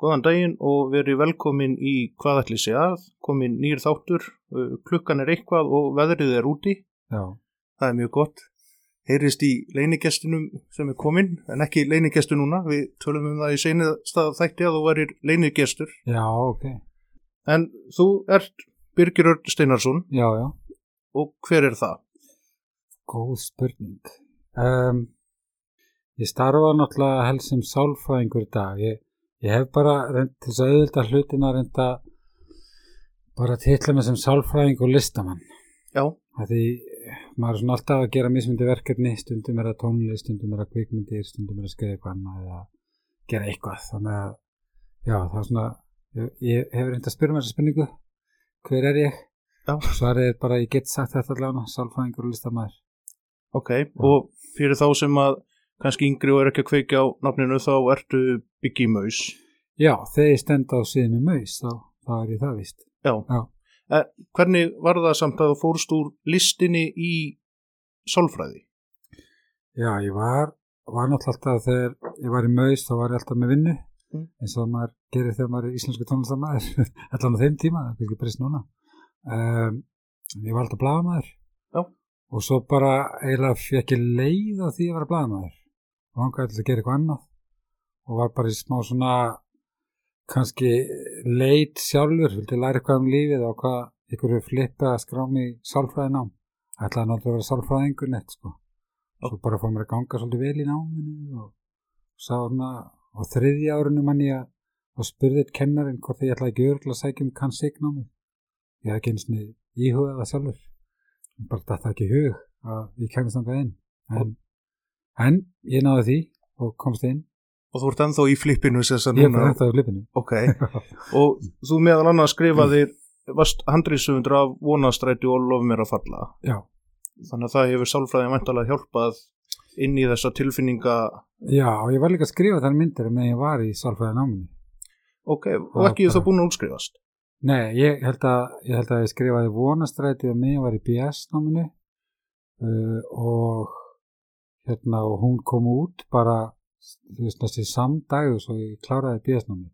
Góðan daginn og verið velkomin í hvað ætli sé að, komin nýr þáttur, uh, klukkan er eitthvað og veðrið er úti, Já, það er mjög gott. Heyrist í leinigestinum sem er komin, en ekki leinigestu núna, við tölum um það í seinið stað þætti að þú værir leinigestur. já, ok. En þú ert Birgir Örn Steinarsson Já, já, og hver er það? góð spurning. Um, ég starfa náttúrulega helst sem sálfræðingur dag. Ég, ég hef bara reynd til þess að auðvitað hlutina reynda bara að titla mig sem sálfræðing og listamann. Já, því maður er svona alltaf að gera mismundi verkefni, stundum er það tónlist, stundum er það kvikmyndir, stundum er það skrifa eitthvað annað eða gera eitthvað. Þannig að, já, það er svona, ég, ég hef reynd að spyrja mér þessa spurningu, hver er ég? já, Svarið er bara, ég get sagt þetta allavega, sálfræðingur og listamæður. ok. Og fyrir þá sem að kannski yngri og er ekki að kveikja á nafninu þá ertu Biggie Maus. Já, þegar ég stend á síðan með maus, þá, er ég það vist. Já. Já. Eh, hvernig var það samt að þú fórst úr listinni í sálfræði? Já, ég var, var náttúrulega alltaf þegar ég var í maus, þá var ég alltaf með vinnu, Mm. eins og maður gerir þegar maður er íslensku tónlistamæður, allan á þeim tíma, það er ekki breyst núna. Um, ég var alltaf blagamæður. Já. Og svo bara eiginlega fekk ég leið á því að vera blagamæður. Langaði til að gera eitthvað annað og var bara í smá svona kannski leit sjálfur, vildi læra eitthvað um lífið og hvað ykkur er flippið að skrá mig í sálfræði nám. Ætlaði náttúrulega að vera sálfræðingur nett, sko. Svo bara fór mér að ganga svolítið vel í náminu og sá svona á þriðja árinu manni að og spurði eitt kennarinn hvort ég ætlaði ekki örgulega að sækja um kann signámi. Ég hafði ekki eins og íhugað það sjálfur. Bara þetta ekki hug að ég kemist þangað inn. En, en ég náði því og komst inn. Og þú ert ennþá í flippinu Ég er ennþá í lipinu. Ok. og þú meðal annað skrifaðir, varst handriðsöfundur af vonastræti og lof mér að falla. Já, Þannig að það hefur sálfræði mæntalega hjálpað inn í þessa tilfinninga. já, og ég var líka að skrifa þær myndir með ég var í sálfræði náminu. Ok, og ekki þú búin að útskrifast. Nei, ég held að ég, held að ég skrifaði vonastræti að mig var í BS náminu uh, og hérna og hún kom út bara næstu samdag og svo ég kláraði BS námi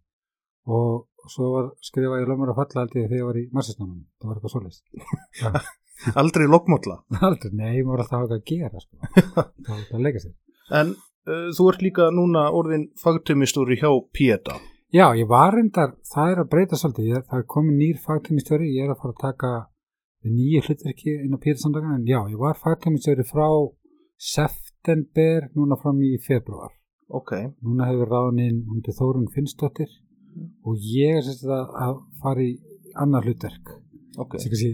og svo var skrifaði ég lögmur að falla aldrei þegar ég var í marsisnáminu það var eitthvað svoleiðist Aldrei lokmótla. aldrei, nei, maður var alltaf eitthvað að gera sko. það var alltaf að leika sér En uh, þú ert líka núna orðin fagtumistúri hjá Pieta. Já, ég var reyndar, það er að breyta svolítið, ég, það er komin nýr fagtímistjóri, ég er að fara að taka nýju hlutverki inn á Píðarsamdagan, en já, ég var fagtímistjóri frá september, núna fram í februar. Ok, Núna hefur ráðin hún til Þórun Finnsdóttir og ég er sérst að, að fara í annar hlutverk, ok. sem kannski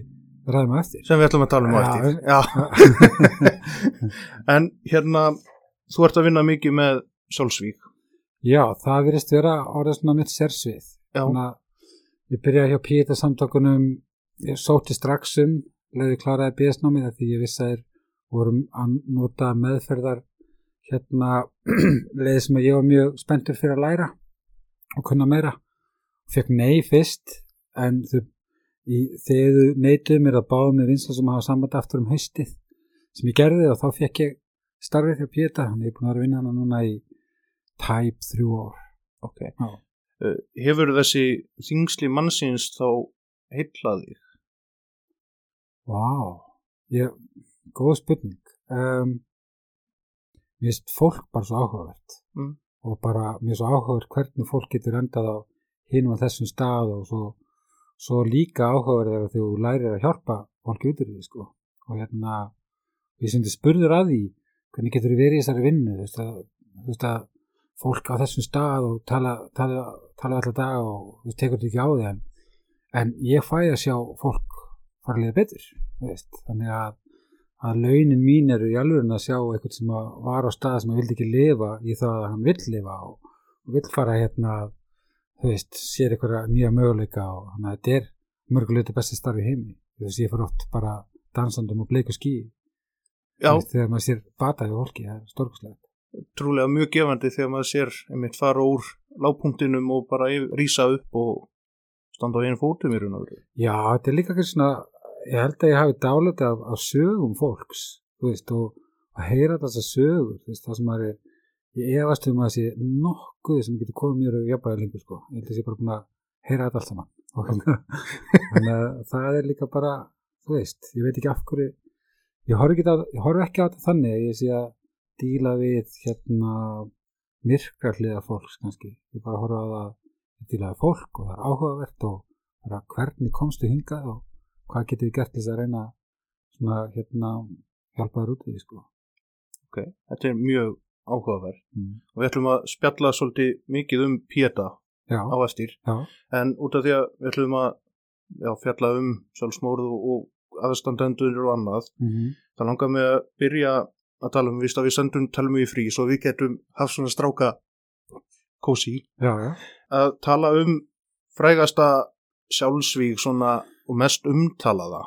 ræðum að eftir. Sem við ætlum að tala um Já, eftir. En hérna, þú ert að vinna mikið með sjálfsvík. Já, það virðist vera orðið svona mitt sérsvið. Þannig að ég byrjaði hjá Píta samtökunum, ég sótti strax um, leiði kláraði BS-námið því ég vissi að þeir vorum að nota meðferðar hérna leiði sem ég var mjög spenntur fyrir að læra og kunna meira. Fekk nei fyrst en þau, í, þegar þau neituðu mér að báða með vinsla sem hafa samband aftur um haustið sem ég gerði og þá fekk ég starfið hjá Píta, hann er búin að vera vinna hana núna í tæp þrjú ár. Ok. Já. Uh, hefur þessi þingsli mannsins þá heillaði? Vá, ég, góð spurning. Um, mér finnst fólk bara svo áhugavert Mm. og bara mér er svo áhugavert hvernig fólk getur endað á hinum að þessum stað og svo, svo líka áhugavert er að þú lærir að hjálpa fólki út úr því sko. og hérna, ég sem þið spurður að því hvernig getur þið verið í þessari vinnu þú veist að, þú veist að fólk á þessum stað og tala, tala, tala alltaf dag og þú tekur þetta ekki á því en, ég fæ að sjá fólk liða betur veist, þannig að, að launin mín eru í alveg að sjá eitthvað sem var á stað sem að vildi ekki lifa í það að hann vill lifa og, vill fara hérna þú veist, sér eitthvað nýja möguleika og þannig að þetta er mörguleiti besti starfi heimi. Þú veist, ég fyrir oft bara dansandum og bleiku skí þegar maður sér bataði fólki, það er stórkoslega trúlega mjög gefandi þegar maður sér einmitt fara úr lágpunktinum og bara rísa upp og standa á einu fótum í raun og veru. Já, þetta er líka kannski svona ég held að ég hafi dálit af, af sögum fólks, veist, og að heyra þessar sögur, veist, það sem maður er ég efast um að sé nokkuð sem getur komið mér og jafnbæði lengur, sko. Ég held að ég bara búin að heyra þetta allt saman. Þannig að það er líka bara, þú veist, ég veit ekki af hverju ég horf á, ég horf ekki á þetta þannig að ég sé að díla við hérna myrkra hliða fólks kannski, ég bara horfa á það að díla við fólk og það er áhugavert og bara hvernig komstu hingað og hvað getur við gert til þess að reyna svona hérna hjálpa þér út í því sko? Ok, þetta er mjög áhugaverð. Mm. og við ætlum að spjalla svolítið mikið um já, á Astýr já, en út af því að við ætlum að já, fjalla um sjálfsmórð og, aðstandendur og annað mm það langar mig að byrja að tala um víst að við sendum talum í frí svo við getum haft svona stráka kósi já, já, að tala um frægasta sjálfsvíg svona og mest umtalaða.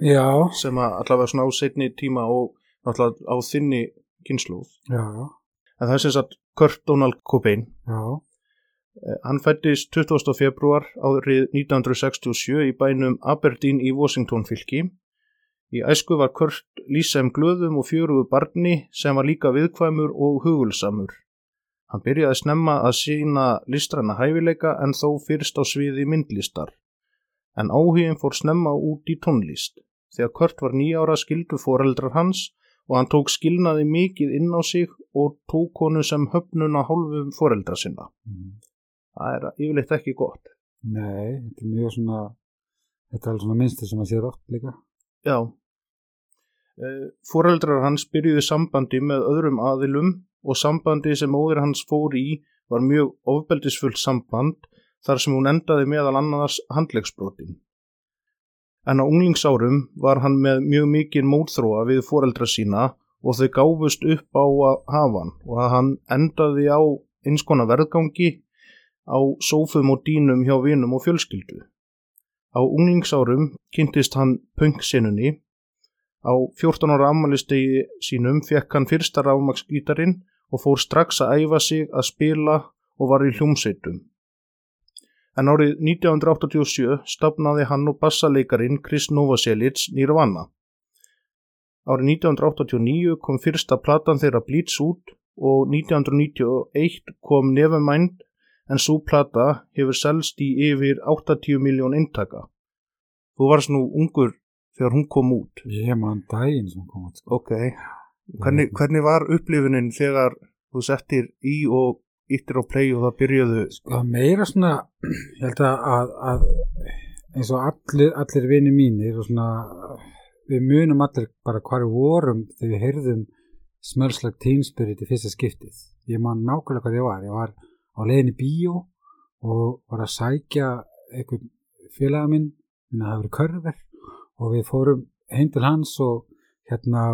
Já, sem að allavega svona á setni tíma og náttúrulega á þinni kynnslóð já, en það er sem sagt Kurt Donald Cobain. Já, Eh, hann fættist 20. februar árið 1967 í bænum Aberdeen í Washington fylki. Í æsku var Kurt lýsem glöðum og fjörugu barni sem var líka viðkvæmur og hugulsamur. Hann byrjaði snemma að sína listræna hæfileika en þó fyrst á sviði myndlistar en áhugin fór snemma út í tónlist. Þegar Kurt var nýjára skildu foreldrar hans og hann tók skilnaði mikið inn á sig og tók honu sem höfnun á hálfum foreldra sinna. Mm. það er yfirleitt ekki gott. Nei, þetta er mjög svona þetta er alveg svona minnstur sem að sér oft líka. Já. Fóreldrar hans byrjuðu sambandi með öðrum aðilum og sambandi sem móðir hans fór í var mjög ofbeldisfullt samband þar sem hún endaði meðal annars handlegsbrotin. En á unglingsárum var hann með mjög mikið mótþróa við fóreldra sína og þau gáfust upp á að hafa hann og að hann endaði á eins konar verðgangi á sófum og dýnum hjá vinum og fjölskyldu. Á unglingsárum kynntist hann pöngsinunni Á 14 ára ammælistegi sínum fekk hann fyrsta rámaksgítarinn og fór strax að æfa sig að spila og var í hljómsveitum. En árið 1987 stafnaði hann og bassaleikarin Chris Novoselic Nirvana. Árið 1989 kom fyrsta platan þeirra Bleach út og 1991 kom Nevermind en svo plata hefur selst í yfir 80 miljón eintaka. Þú varst nú ungur þegar hún kom út. ég man daginn sem kom út sko. Ok, hvernig, hvernig var upplifunin þegar þú settir í og íttir á play og það byrjuðu sko meira svona ég held að, að, eins og allir, allir vini mínir og svona við munum allir bara hvar við vorum þegar við heyrðum smölslag teenspirit í fyrsta skiptið. Ég man nákvæmlega hvað ég var. Ég var á leiðinni í bíó og var að sækja einhvern félaga minn minna það verið körver og við fórum heim til hans og hérna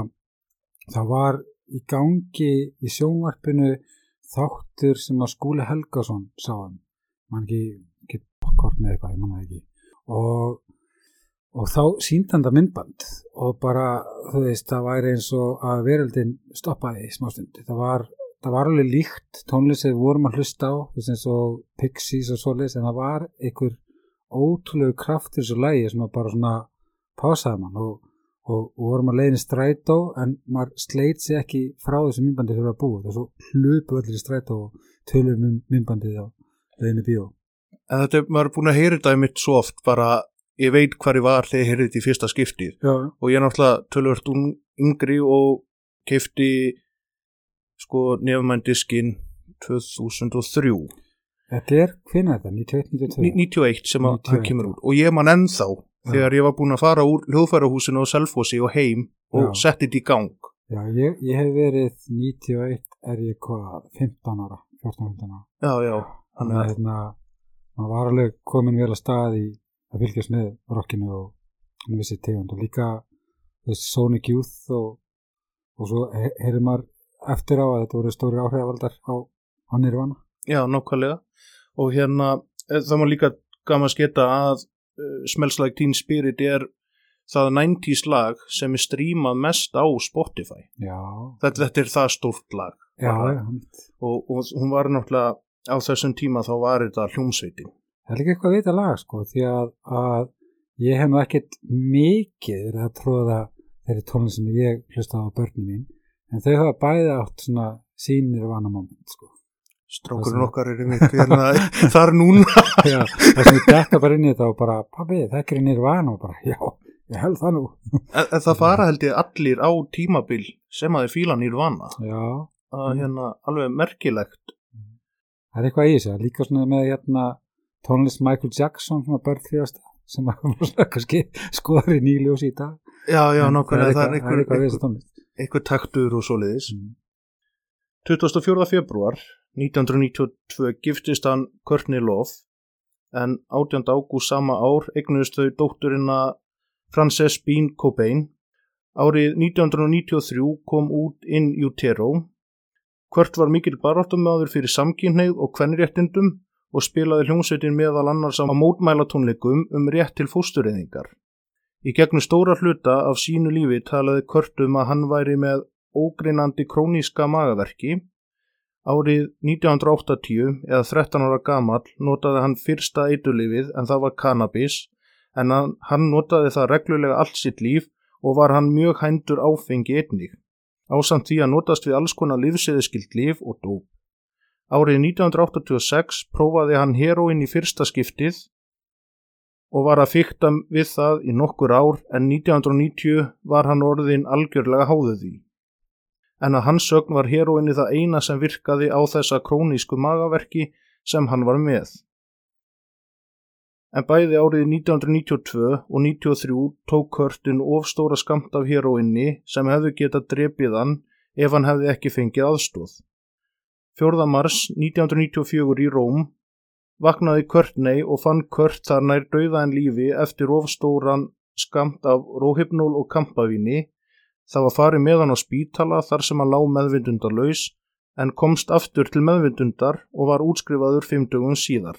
það var í gangi í sjónvarpinu þáttur sem að Skúli Helgason sá hann. Mann ekki, ekki bokkort með eitthvað, ég manna ekki. Og, og þá það myndband og bara, þú veist, það væri eins og að veröldin stoppaði í smástund. Það var, það var alveg líkt tónlist sem við vorum að hlusta á þess eins og Pixies og svoleiðis en það var einhver ótrúlegu kraftur svo lægi sem að bara svona pásaði mann. Og, og, vorum að leiðin í strætó en maður sleit sér ekki frá þessu myndbandi fyrir að búa. Það er svo hlupu allir í strætó og tölum um myndbandið á leiðin í bíó. En þetta, er- maður er búin að heyra þetta mitt svo oft bara, ég veit hvar ég var þegar ég heyrði þetta í fyrsta skiptið. Já, og ég er náttúrulega tölvört yngri og keifti sko nefnmændiskin 2003 þetta er, hvernig er þetta? 91-92? 91 sem að hann 91, kemur út. Og ég man ennþá þegar ég var búin að fara úr hljóðfærahúsinu á Selfossi og heim og setti þetta í gang. Já, ég, ég hef verið 91 er ég hvað, 15 ára 14-15 ára. Já, já, þannig að að hérna, maður var alveg komin vel að stað í að fylgjast með rockinu og hann vissi tegund og líka veist, Sonic Youth og, og svo he- heyrir maður eftir á að þetta voru stóri áhrifavaldar á, á Nirvana. Já, nákvæmlega. Og hérna eh, það má líka gaman sketa að uh, Smells Like Teen Spirit er það 90s lag sem er strímað mest á Spotify. Þetta, þetta er það stórt lag. Já, já og, og hún var náttúrulega á þessum tíma þá var þetta hljómsveitin. Það er líka eitthvað að vita lag sko því að, að ég hef nú ekkert mikið að tróða þeirri tónlinn sem ég hlusta á börnum mín en þau hafa bæði átt svona sínir vana moment sko strákurinn sem- okkar er einmitt hérna, þar núna. Já, það sem ég dekka bara inn í þetta og bara, pabbi, það er Nirvana. Og bara, já, ég held það nú. En, en það fara held ég allir á tímabil sem að þeir fíla nýrvana já, að hérna alveg merkilegt. Það er eitthvað í þessu, líka svona með hérna tónlist Michael Jackson sem að svona kannski skoður í nýljós í dag. Já, já, nákvæmlega, það er eitthvað þessu tónlist. einhver taktur og svoleiðis. Mm. 24. februar 1992 giftist hann Courtney Love en 18. ágúst sama ár eignuðist þau dótturina Frances Bean Cobain. Árið 1993 kom út In Utero. Kurt var mikil baráttumadur fyrir samkynneið og kvenréttindum og spilaði hljómsveitin meðal annars á mótmælatónleikum um rétt til fóstureyðingar. Í gegnum stóra hluta af sínu lífi talaði Kurt um að hann væri með ógreinandi króníska magaverki. Árið 1980 eða 13 ára gamall notaði hann fyrsta eiturlifið en það var cannabis en hann, notaði það reglulega allt sitt líf og var hann mjög hændur áfengi einnig. Ásamt því að notast við alls konar lífseðiskild líf og dóp. Árið 1986 prófaði hann heroin í fyrsta skiptið og var að fykta við það í nokkur ár en 1990 var hann orðin algjörlega háðuð því en að hans sögn var heroinni það eina sem virkaði á þessa krónísku magaverki sem hann var með. En bæði árið 1992 og 93 tók Körtin ofstóra skamt af heroinni sem hefðu getað drepið hann ef hann hefði ekki fengið aðstóð. 4. mars 1994 í Róm vaknaði Körtney og fann Kört þar nær dauða en lífi eftir ofstóran skamt af róhypnól og kampavíni Það var farið með hann á spítala þar sem hann lá meðvindundar laus en komst aftur til meðvindundar og var útskrifaður fimmtugum síðar.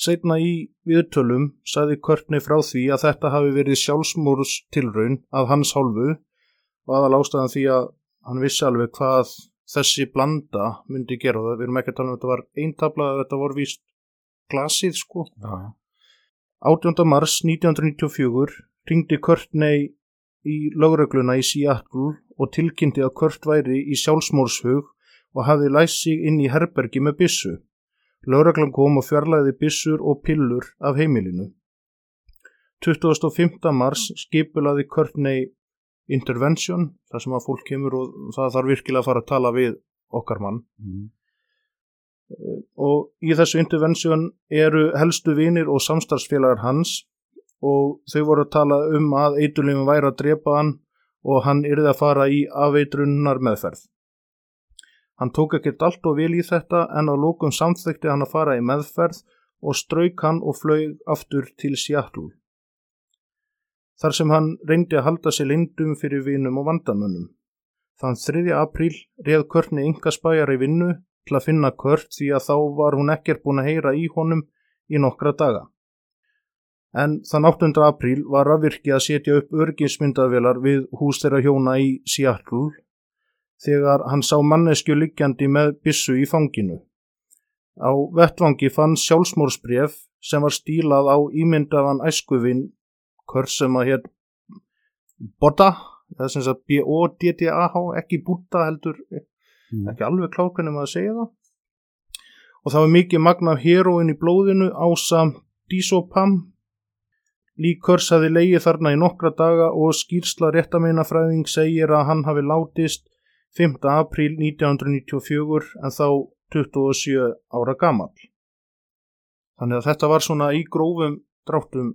Seitna í viðtölum sagði Körtni frá því að þetta hafi verið sjálfsmúrs tilraun að hans hálfu og aðal ástæðan því að hann vissi alveg hvað þessi blanda myndi gera það. Við erum ekki að tala um að þetta var eintabla að þetta voru víst glasið sko. já. 18. mars 1994 ringdi Körtney í lögregluna í Seattle og tilkynnti að Kurt væri í sjálfsmórshug og hafði læst sig inn í herbergi með bissu. Lögreglan kom og fjarlæði bissur og pillur af heimilinu. 25. mars skipulaði Courtney Intervention, þar sem að fólk kemur og það þarf virkilega að fara að tala við okkar mann. Mm. Og í þessu intervention eru helstu vinir og samstarfsfélagar hans og þau voru að tala um að eiturlifin væri að drepa hann og hann yrði að fara í afeitrunnar meðferð. Hann tók ekkert allt og vel í þetta en á lókum samþekti hann að fara í meðferð og strauk hann og flög aftur til Seattle. Þar sem hann reyndi að halda sér lindum fyrir vinum og vandamönnum. Þann 3. apríl reið Körni ynga spæjar í vinnu til að finna Kört því að þá var hún ekkert búin að heyra í honum í nokkra daga. En þann 8. apríl var rafvirki að setja upp örgismyndavelar við hús þeirra hjóna í Seattle þegar hann sá mannesku liggjandi með bissu í fanginu. Á vettvangi fann sjálfsmórsbref sem var stílað á ímyndaðan æskuvinn Kurt sem að hér Bodda, það er sem sagt B-O-D-D-A-H, ekki Buddha heldur, Mm. ekki alveg hvernig maður segja það. Og það var mikið magna af heroin í blóðinu ásamt dísopam. Lík Kurs hafi leigið þarna í nokkra daga og skýrsla réttameinafræðing segir að hann hafi látist 5. apríl 1994 en þá 27 ára gamall. Þannig að þetta var svona í grófum dráttum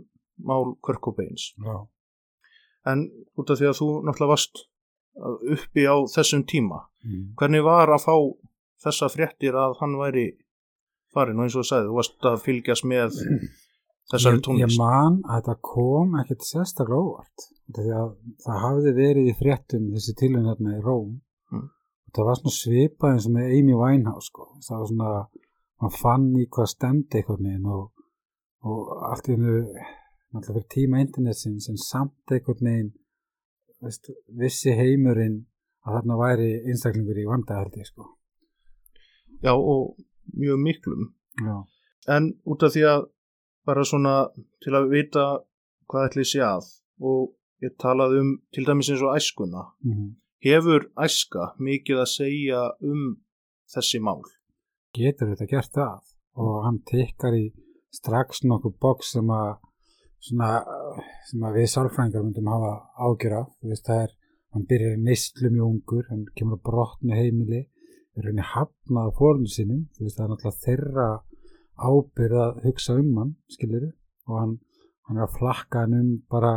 mál Körkubeins. Já. En út af því að þú náttúrulega varst uppi á þessum tíma, Mm. hvernig var að fá þessa fréttir að hann væri farin og eins og þú sagði, þú varst að fylgjast með þessari ég, ég tónlist. man að þetta kom ekkert sérstaklega óvart því að það hafði verið í fréttum þessi tilhörn hérna í Róm. Mm. það var svona svipað eins og með Amy Winehouse sko. það var svona, maður fann í hvað stemdi einhvern veginn og, og allt í hennu náttúrulega fyrir tíma internetsins en samt einhvern veginn veist, vissi heimurinn að þarna væri einstaklingur í vanda held ég sko. Já og mjög miklum. Já, en út af því að bara svona til að vita hvað ætli sé að. Og ég talaði um til dæmis eins og æskuna. Mm hefur æska mikið að segja um þessi mál? Getur þetta gert það? Og hann tekkar í strax nokkuð boks sem að svona, sem að við sálfræðingar myndum hafa ágjör af. Þú veist það er, hann byrjar í neyslu mjög ungur hann kemur á brotnu heimili er henni hafnað á fórinu sinum þú veist það er náttúrulega þeirra ábyrð að hugsa um hann skilur og hann, hann er að flakka hann um bara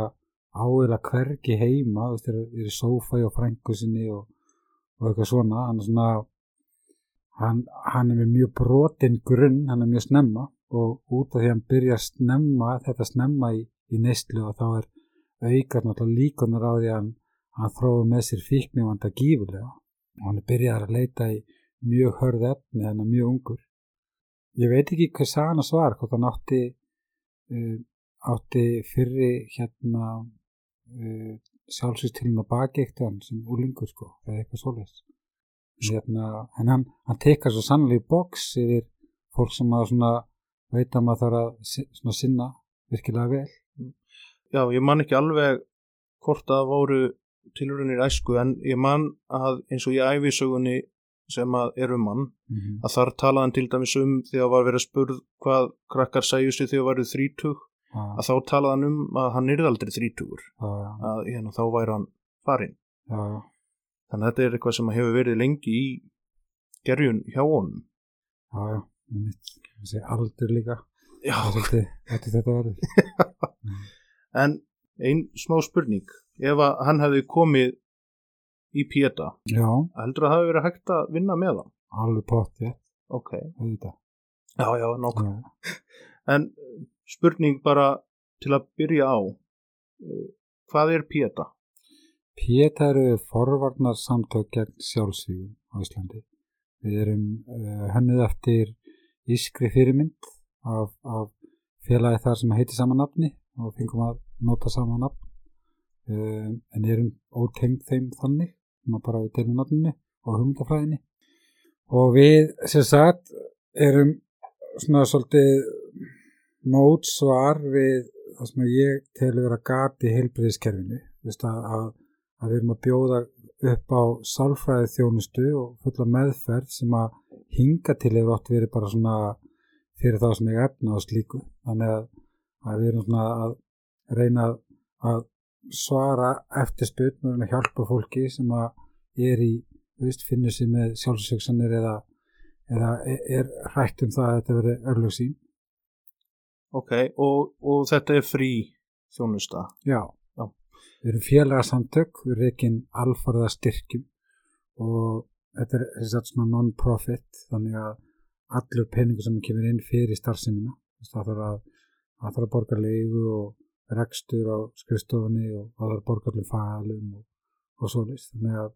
áður að hvergi heima þú veist það er í sófa og frængu sinni og, og eitthvað svona. Hann er svona hann, hann er með mjög brotin grunn, hann er mjög snemma. Og út af því að hann byrjar snemma, þetta snemma í, í neyslu og þá er aukar náttúrulega líkunar á því að hann, hann þróður með sér fíkni og hann það gífurlega. Og hann byrjar að leita í mjög hörð efni, er mjög ungur ég veit ekki hvað sagana svar, hvort hann átti uh, átti fyrri hérna uh, sjálfsvístilin á bakeitt hann sem úlingur sko, eða eitthvað svoleiðis. Hérna, en hann, hann tekar svo sannlega í boks yfir fólk sem að svona veit að maður þarf að sinna virkilega vel. Já, ég man ekki alveg hvort að voru tilrunir æsku en ég man að eins og í æfisögunni sem að er um hann mm -hmm. að þar talaði hann til dæmis um þegar var verið að spurð hvað krakkar sæju sig þegar værið þrítug að þá talaði hann um að hann yrði aldrei þrítugur já, að hérna, þá væri hann farinn. Já, þannig að þetta er eitthvað sem hefur verið lengi í gerjun hjá honum. Já, já, aldur líka. Já, þetta, þetta, þetta verður en ein smá spurning. Ef að hann hefði komið í Péta. Já, heldur að það hefði verið hægt að vinna með hann? Alveg pott ég, ok, já, já, nokk já, en uh, spurning bara til að byrja á. Uh, hvað er Péta? Péta eru forvarnar samtök gegn sjálfsvígum á Íslandi. Við erum uh, hönnuð eftir ískri fyrirmynd af, af félagi þar sem heiti sama nafni og fengum að nota sama nafn. Um, en erum ótengd þeim þannig bara við telum nafninu og hugmyndafræðinni. Og við sem sagt erum svona svolítið mótsvar við það sem ég telur vera gati Vist, að, að, að við erum að bjóða upp á sálfræði þjónustu og fulla meðferð sem að hinga til hefur átt verið bara svona fyrir þá sem ég efna á slíku. Þannig að, að við erum svona að reyna að svara eftirspurn og að hjálpa fólki sem að er í, veist, finnur sér með sjálfsöksanir eða, eða er, hrætt um það að þetta veri örlög sín. ok, og, og þetta er frí þjónusta Já. Já. Við erum félagasamtök, við erum ekki alfarða styrkjum og þetta er þess að non-profit þannig að allur peningur sem kemur inn fyrir starfseminna það þarf að, að borga leigu og rekstur á skrifstofunni og það þarf að borga allir fælum og, og svoleiðis. Þannig að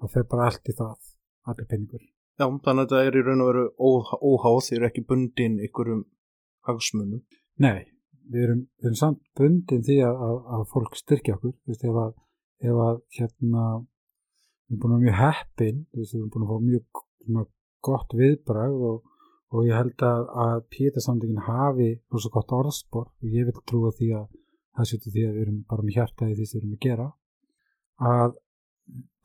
það fer bara allt í það allir peningur. já, þannig að þetta er í raun og veru óh- óháð því er ekki bundin ykkurum hagsmunum. Nei, við erum, við erum samt bundin því að, að, að fólk styrkja okkur, þú veist, ef að, ef að hérna, við erum búin að mjög heppin, þú veist, við erum búin að fá mjög svona, gott viðbrag og, og ég held að, að Pétarsamtökin hafi rosa gott orðspor og ég vil trúa því að það sétu því að við erum bara með hjarta í því sem við erum að gera, að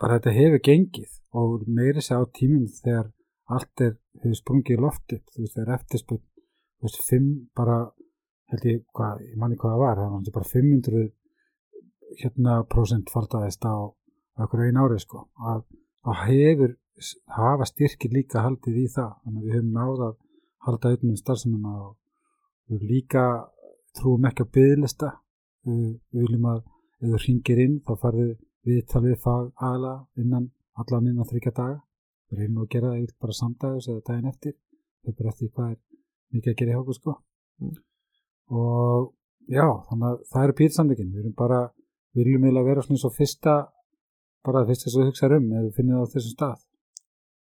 bara þetta hefur gengið og meiri sér á tímum þegar allt er, hefur sprungið í loftið, þú veist, þegar eftirspurn þú veist, fimm bara held ég, hvað, ég manni hvað það var það var bara 500 hérna prósent faldaðist á okkur einu ári sko. Að það hefur, hafa styrkir líka haldið í það, þannig að við höfum náða að halda auðvitað starfseminna og við líka trúum ekki á byggðlista við, viljum að ef þú ringir inn þá farðu við talið fag aðla innan allan innan þryggja daga. Við reynum að gera það yfir bara samdægus eða daginn eftir. Þau bara eftir hvað er mikið að gera í hóku sko. Og já, þannig að það eru pýrsamleikin við erum bara, við viljum eiginlega vera svona eins og fyrsta, bara það fyrsta sem við hugsaðum um, eða finnum það á þessum stað.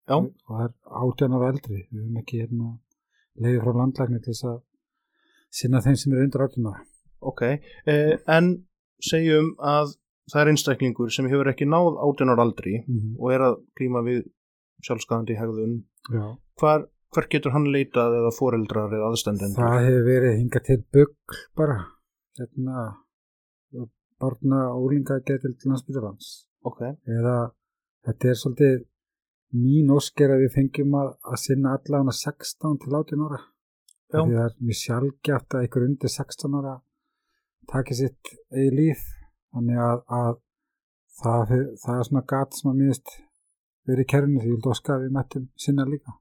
Já. og það er átján ára eldri. Við höfum ekki hérna leiði frá landlækni til þess að sinna þeim sem eru undir átján ára Ok, eh, en segjum að það er einstaklingur sem hefur ekki náð átjunar aldri mm og er að glíma við sjálfskadandi hegðun. Hvar, hver getur hann leitað eða foreldrar eða aðstendendur? Það hefur verið hingað til bugg bara hérna barna og úlinga getur til landsbytarlands Ok, eða þetta er svolítið mín ósker að við fengjum að, að sinna allavega 16 til 18 ára Já. því það er mjög sjálfgjaft að einhver undir 16 ára taki sitt eigi líf þannig að, að það, það er svona gat sem að minnst verið í kerfinu því ég að við mættum sinna líka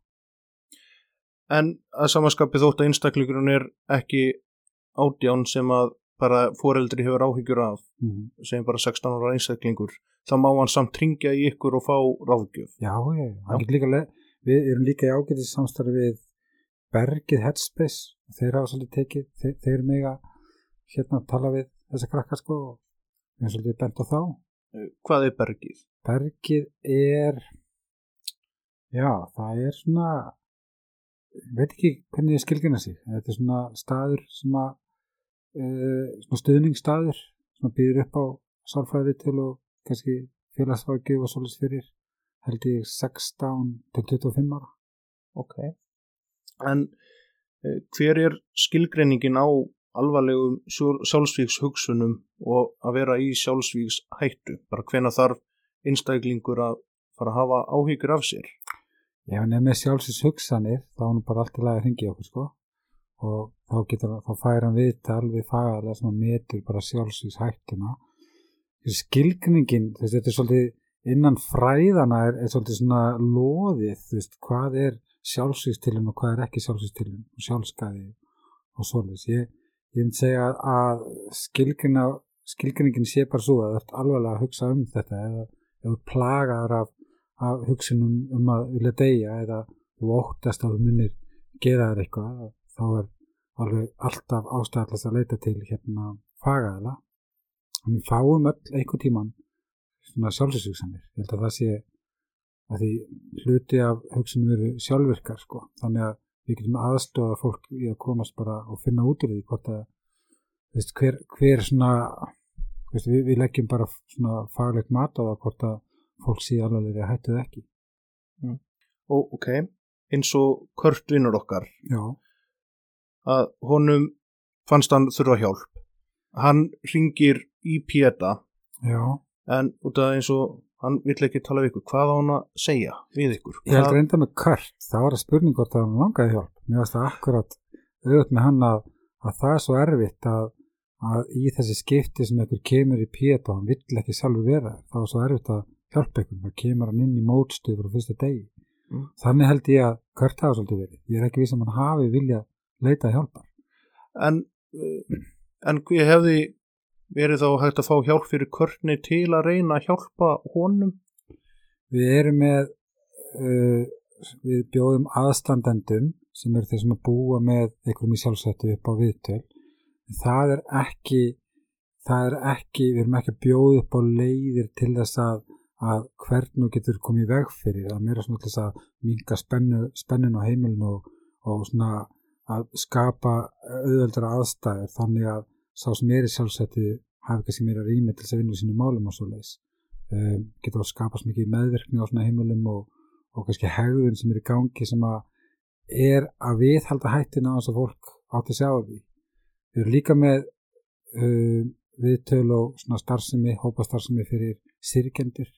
en að samanskapi þótt að einstaklingurinn er ekki átján sem að bara foreldri hefur áhyggjur af, mm. segjum bara 16 ára einstaklingur, þá má hann samt ringja í ykkur og fá ráðgjöf. Já, já, já. Við erum líka í ágætis samstarfi við Bergið Headspace þeir hafa svolítið tekið, þeir, þeir mega hérna að tala við þessa krakkar sko og við erum svolítið bent á þá Eh, Hvað er bergið? Bergið er já, það er svona veit ekki hvernig ég skilgjana sig þetta er svona staður sem að uh, svona stuðningsstaður sem býður upp á sálfræði til og kannski félagsfagið og svolítið fyrir held ég 16 til 25 ára Ok. En eh, hver er skilgreiningin á alvarlegum sjálfsvíks hugsunum og að vera í sjálfsvíks hættu? Bara hvena þarf einstaklingur að fara að hafa áhyggjur af sér? Ef hann er með sjálfsins hugsanir þá er hann bara allt í lagi að hringi okkur sko og þá getur þá fær hann viðtal við fagaðlega sem hann metur bara sjálfsins hættuna skilgningin, þú veist, þetta er svolítið innan fræðana er, er svolítið svona loðið, þú veist, hvað er sjálfsvíkstilun og hvað er ekki sjálfsvíkstilun og sjálfskaði og svolítið ég, ég myndi segja að, skilgrina, skilgningin sé bara svo að það er alveg að hugsa um þetta eða þú plagaður af af hugsunum um að vilja deyja eða þú óttast að þú munir gera þér eitthvað þá er alveg alltaf ástæðalast að leita til hérna fagaðala við fáum öll einhver tíman svona sjálfsvíksanir ég held að það sé að því hluti af hugsunum eru sjálfvirkar sko. Þannig að við getum aðstofa fólk í að komast bara og finna út úr því hvort að veist, hver, hver svona veist, við, við leggjum bara svona faglegt mat á það hvort að fólk sé alveg að hættu það ekki. Og ok, eins og Kurt vinnur okkar, já, að honum fannst hann þurfa hjálp. Hann ringir í já. En út af eins og hann vill ekki tala við ykkur, hvað á hann að segja við ykkur? Ég held reynda með Kurt, það var að spurning hvort að hann langaði hjálp. Mér varst það akkurat auðvitað með hann að, að það er svo erfitt að, að í þessi skipti sem einhver kemur í pét og hann vill ekki sjálfur vera, það var svo erfitt að hjálpa einhvern, það kemur hann inn í mótstuð frá fyrsta degi. Mm. Þannig held ég að Kurt hafa svolítið verið. Ég er ekki viss að hann hafi viljað leita að hjálpa. en, en hver hefði verið þá hægt að fá hjálp fyrir Kurtni til að reyna að hjálpa honum? Við erum með, uh, við bjóðum aðstandendum sem eru þeir sem að búa með einhverjum í sjálfsættu upp á viðtöl. Það er ekki, það er ekki, við erum ekki að bjóða upp á leiðir til þess að, að hvernig getur komið veg fyrir. Það er meira svona til þess að minga spennu, spennun á heimilinu og, og svona að skapa auðveldra aðstæður þannig að sá sem er í sjálfsættu hafi kannski meira rými til þess að vinna sínum málum og svo leiðis um, getur að skapa svo mikið meðverkni á svona heimilum og, og kannski hegðun sem er í gangi sem að er að viðhalda hættina á þess að fólk átti að sjá því. Við erum líka með um, viðtöl og svona starfsemi, hópa starfsemi fyrir sirkendur,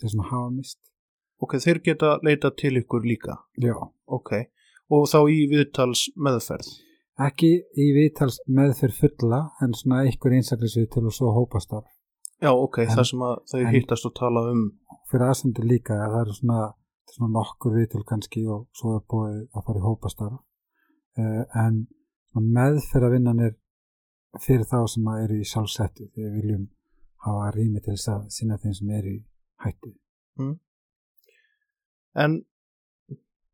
þeir sem hafa mist. Ok, þeir geta leita til ykkur líka. Já. Ok, og þá í viðtals meðferð. Ekki í viðtals meðferð fulla en svona einhver einsaklisviðtöl og svo hópastarf. Já, ok, En- það sem að þau hittast og tala um. fyrir aðsendur líka að það eru svona, svona nokkur viðtöl kannski og svo er búið að fara í hópastarf uh, en svona meðferðavinnan er fyrir þá sem að eru í sjálfsættu þegar við viljum hafa rými til þess að sinna þeim sem eru í hættu En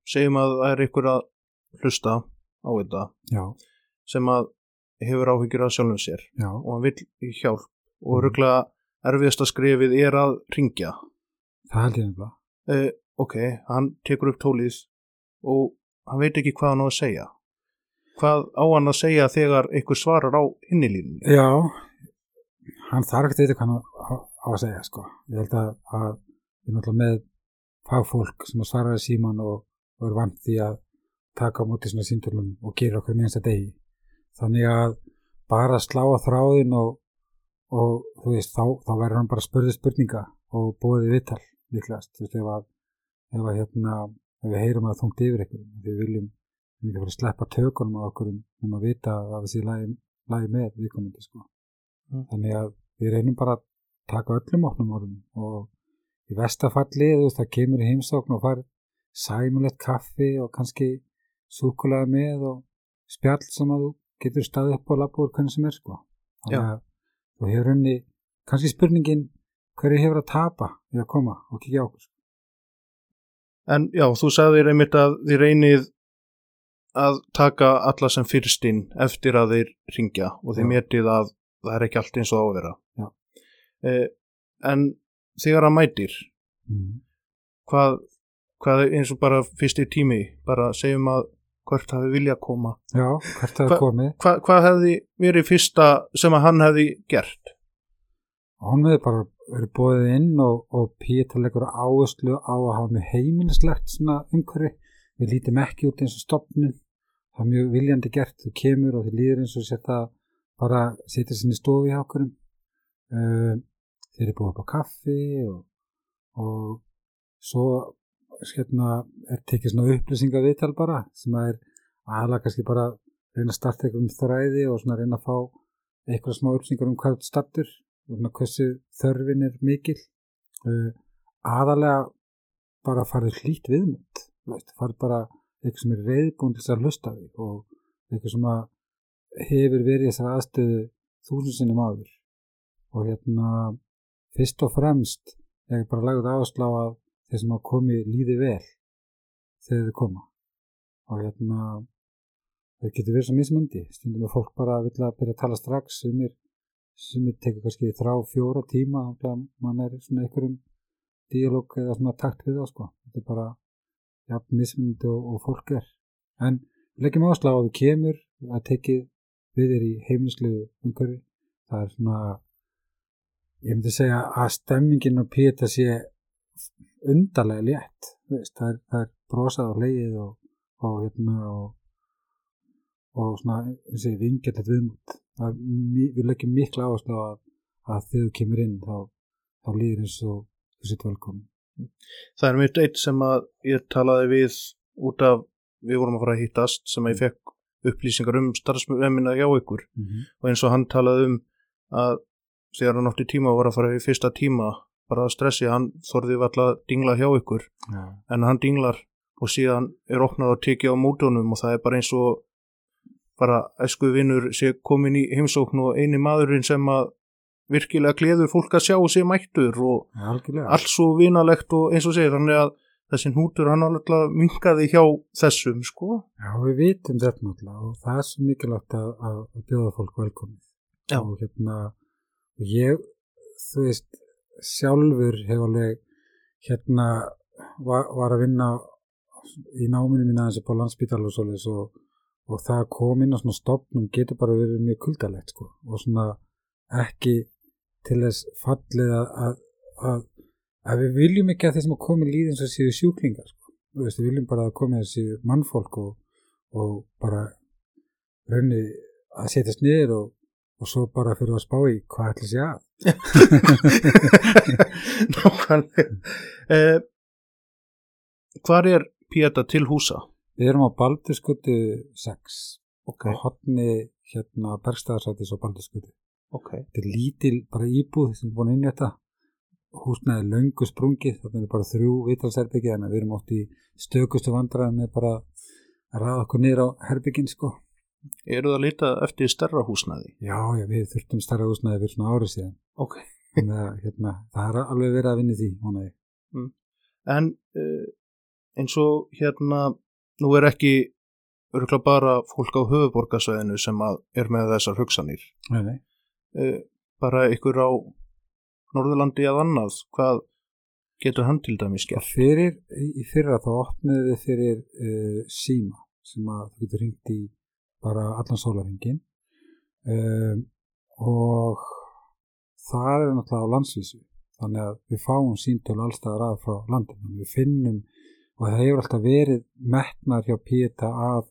segjum að það er ykkur að hlusta á þetta já, sem að hefur áhyggjur af sjálfum sér já, og hann vill hjálp. Og Mhm. röglega erfiðasta skrefið er að ringja það held ég nefnilega. Uh, ok, hann tekur upp tólið og hann veit ekki hvað hann á að segja. Hvað á hann að segja þegar einhver svarar á hinni línunni? Já, hann þarf ekki að vita hvað hann á, á að segja sko. Ég held að, að við erum alltaf með fagfólk sem að svara í síman og, og er vant því að taka á móti svona símtölum og gera okkur minnsta degi. Þannig að bara slá að þráðin og, og þú veist, þá, þá verður hann bara spurði spurninga og bóðið viðtal líklegast. Þú veist, ef að, ef að hérna, ef við heyrum að það þungt yfir ykkur, við viljum við fara að sleppa tökunum á okkur um að vita að það sé lagi, lagi með viðkomandi sko. Mm. Þannig að við reynum bara að taka öllum opnum orðum og í vestafalli þú veist það kemur í heimsókn og fær sæmulegt kaffi og kannski súkulega með og spjall sem að þú getur staðið upp og lappa úr hvernig sem er sko. Þannig að þú hefur henni kannski spurningin hverju hefur að tapa í að koma og kíkja á okkur. sko. en já, þú sagðir einmitt að þið reynið að taka alla sem fyrst inn eftir að þeir ringja og þið metið að það er ekki allt eins og á að vera Já. eh, en þegar hann mætir Mm. hvað, hvað eins og bara fyrsti tími bara segjum að hvert hafi vilja koma. Já, hvert er komið. Hva, hvað hefði verið fyrsta sem að hann hefði gert? Hann hefði bara verið bóðið inn og, og Pétur leggur áherslu á að hafa mjög heimilislegt svona umhverfi. Við lítum ekki út eins og stopnin það er mjög viljandi gert, þú kemur og þið líður eins og setja bara setja sinni stofi hjá okkur. Uh, þeir eru búið upp á kaffi og, og svo hérna er tekið svona upplýsinga viðtal bara sem að er aðalega kannski bara reyna að starta einhverjum þræði og svona reyna að fá eitthvað smá upplýsingar um hvað startur og svona hversu þörfin er mikil. Uh, aðalega bara farið hlýtt viðmynd farið bara eitthvað sem er reyðbúin til þess að hlusta þig og eitthvað sem að hefur verið þessar aðstöðu þúsund sinnum áður. Og hérna fyrst og fremst er bara lagðið áherslu á að þeir sem að komi líði vel þegar þið koma. Og hérna það getur verið svo mismundi stundum er fólk bara að vilja að byrja að tala strax sem er, sem er tekur kannski þrá fjóra tíma þannig að mann er svona einhverjum díalóg eða svona takt við það sko. Þetta er bara jafn mismundi og, og fólk er. En leggjum áherslu á að þú kemur að tekið við þér í heimilislegu umhverfi. Það er svona ég myndi segja að stemmingin og pita sé undarlega létt veist, það, er, það er brosað og leið og, og hérna og, og svona eins og vingjallett viðmút Það er mi- við leggjum mikla áherslu á að, að þegar þú kemur inn þá, þá líður eins og þú sitt velkomin það er mitt eitt sem að ég talaði við út af við vorum að fara að hittast sem að ég fekk upplýsingar um starfsmennina hjá ykkur. Mm -hmm. og eins og hann talaði um að þegar hann átti tíma og var að fara í fyrsta tíma bara að stressi, hann þorði valla að dingla hjá ykkur. Já, en hann dinglar og síðan er opnað að tekið á mótunum og það er bara eins og bara æsku vinnur sé komin í heimsókn og eini maðurinn sem að virkilega gleður fólk að sjá og sé mættur og algjörlega. allt svo vinalegt og eins og segir þannig að þessi hnútur hann alltaf minkaði hjá þessum sko. Já, við vitum þetta náttúrulega og það er svo mikilvægt að, að, bjóða fólk velkomið. Já. og hérna og ég, þú veist sjálfur hefur alveg hérna var, var að vinna í náminu mín aðeins upp á landsbítal og svoleiðis og, og það að koma inn á svona stopnum getur bara verið mjög kuldalegt sko og svona ekki til þess fallið að, að, að, að við viljum ekki að þeir sem að komi líði eins og séu sjúklingar sko. Við viljum bara að komi þessi mannfólk og, og bara raunni að setjast niður og, og svo bara fyrir að spá í hvað ætla sé að nákvæmlega. Eh, hvar er Píeta til húsa? Við erum á Baldurskutu 6 ok, á hotni hérna Bergstæðarsætis á Baldurskutu ok. Þetta er lítil bara íbúð sem er búin inn í þetta húsnaði löngu sprungið þannig er bara þrjú vitalsherbyggi en við erum oft í stökustu vandræðum með bara að ræða okkur niður á herbyggin sko eru það litað eftir stærra húsnaði? Já, já, við þurftum starra húsnaði fyrir svona árið síðan ok, þannig að hérna, það er alveg verið að vinna í því ég. en uh, eins og hérna nú er ekki örgulega bara fólk á höfuborgarsvæðinu sem er með þessar hugsanir. nei, nei. Uh, bara ykkur á Norðurlandi að annað, hvað getur hann til dæmis gert? fyrir, í fyrra þá opniðu við fyrir uh, síma sem að þú getur hringt í bara allan sólarhingin um, og það er náttúrulega á landsvísu. Þannig að við fáum síntölu allstaðar að frá landinu. Við finnum og það hefur alltaf verið metnar hjá Píeta að,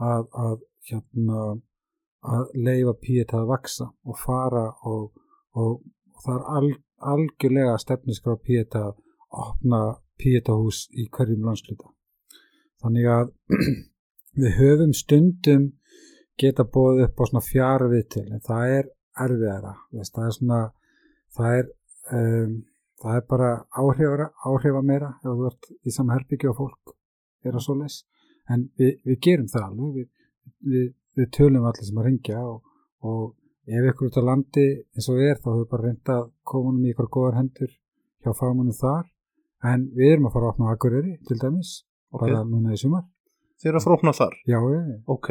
að, að hérna að leifa Píeta að vaksa og fara og, og, og það er al, algjörlega stefniskrá Píeta að opna píetahús í hverjum landsluta. Þannig að við höfum stundum geta bóðið upp á svona fjara viðtil en það er erfiðara. Veist, það er svona, það er, um, það er bara áhrifa, áhrifa meira ef þú ert í sama herbyggju og fólk er að svoleis. En við, við gerum það alveg, við, við, við tölum allir sem að ringja og, og ef ykkur út á landi eins og er þá höfum við bara reynda að koma um í ykkur góðar hendur hjá fagmunum þar en við erum að fara að opna Akureyri til dæmis Ok. bara núna í sumar Þeir eru að frókna þar. já, já, Ok,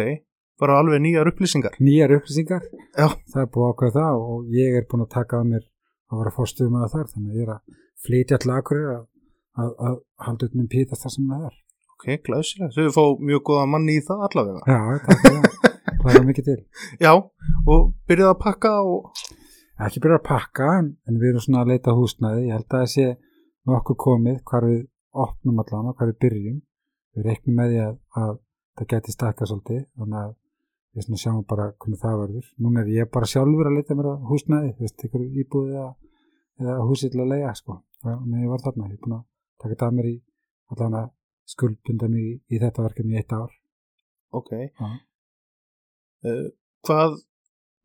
bara alveg nýjar upplýsingar. nýjar upplýsingar Já. það er búið að ákveða það og ég er búin að taka að mér að vera fórstuðum að þar þannig að ég er að flytja Akureyri að, að, að halda upp um píta þar sem það er Ok, glæsilega. Þau fá mjög góða manni í það allavega. já, takk fyrir það, það er mikið til Já, og byrjaði að pakka og... ekki byrja að pakka en, en við erum svona að leita að húsnæði ég held að það sé nokkuð komið hvar við opnum allan og hvar við byrjum við reiknum með því að, að það geti stakka svolítið þannig að við svona sjáum bara hvernig það verður núna er ég bara sjálfur að leita mér að húsnæði þú veist, ykkur íbúið eða, eða húsið til að leiða sko meðan ég var þarna, ég er búin að taka það að mér í allan að skuldbunda mig í, í þetta verkefni í eitt ár Ok. Uh, hvað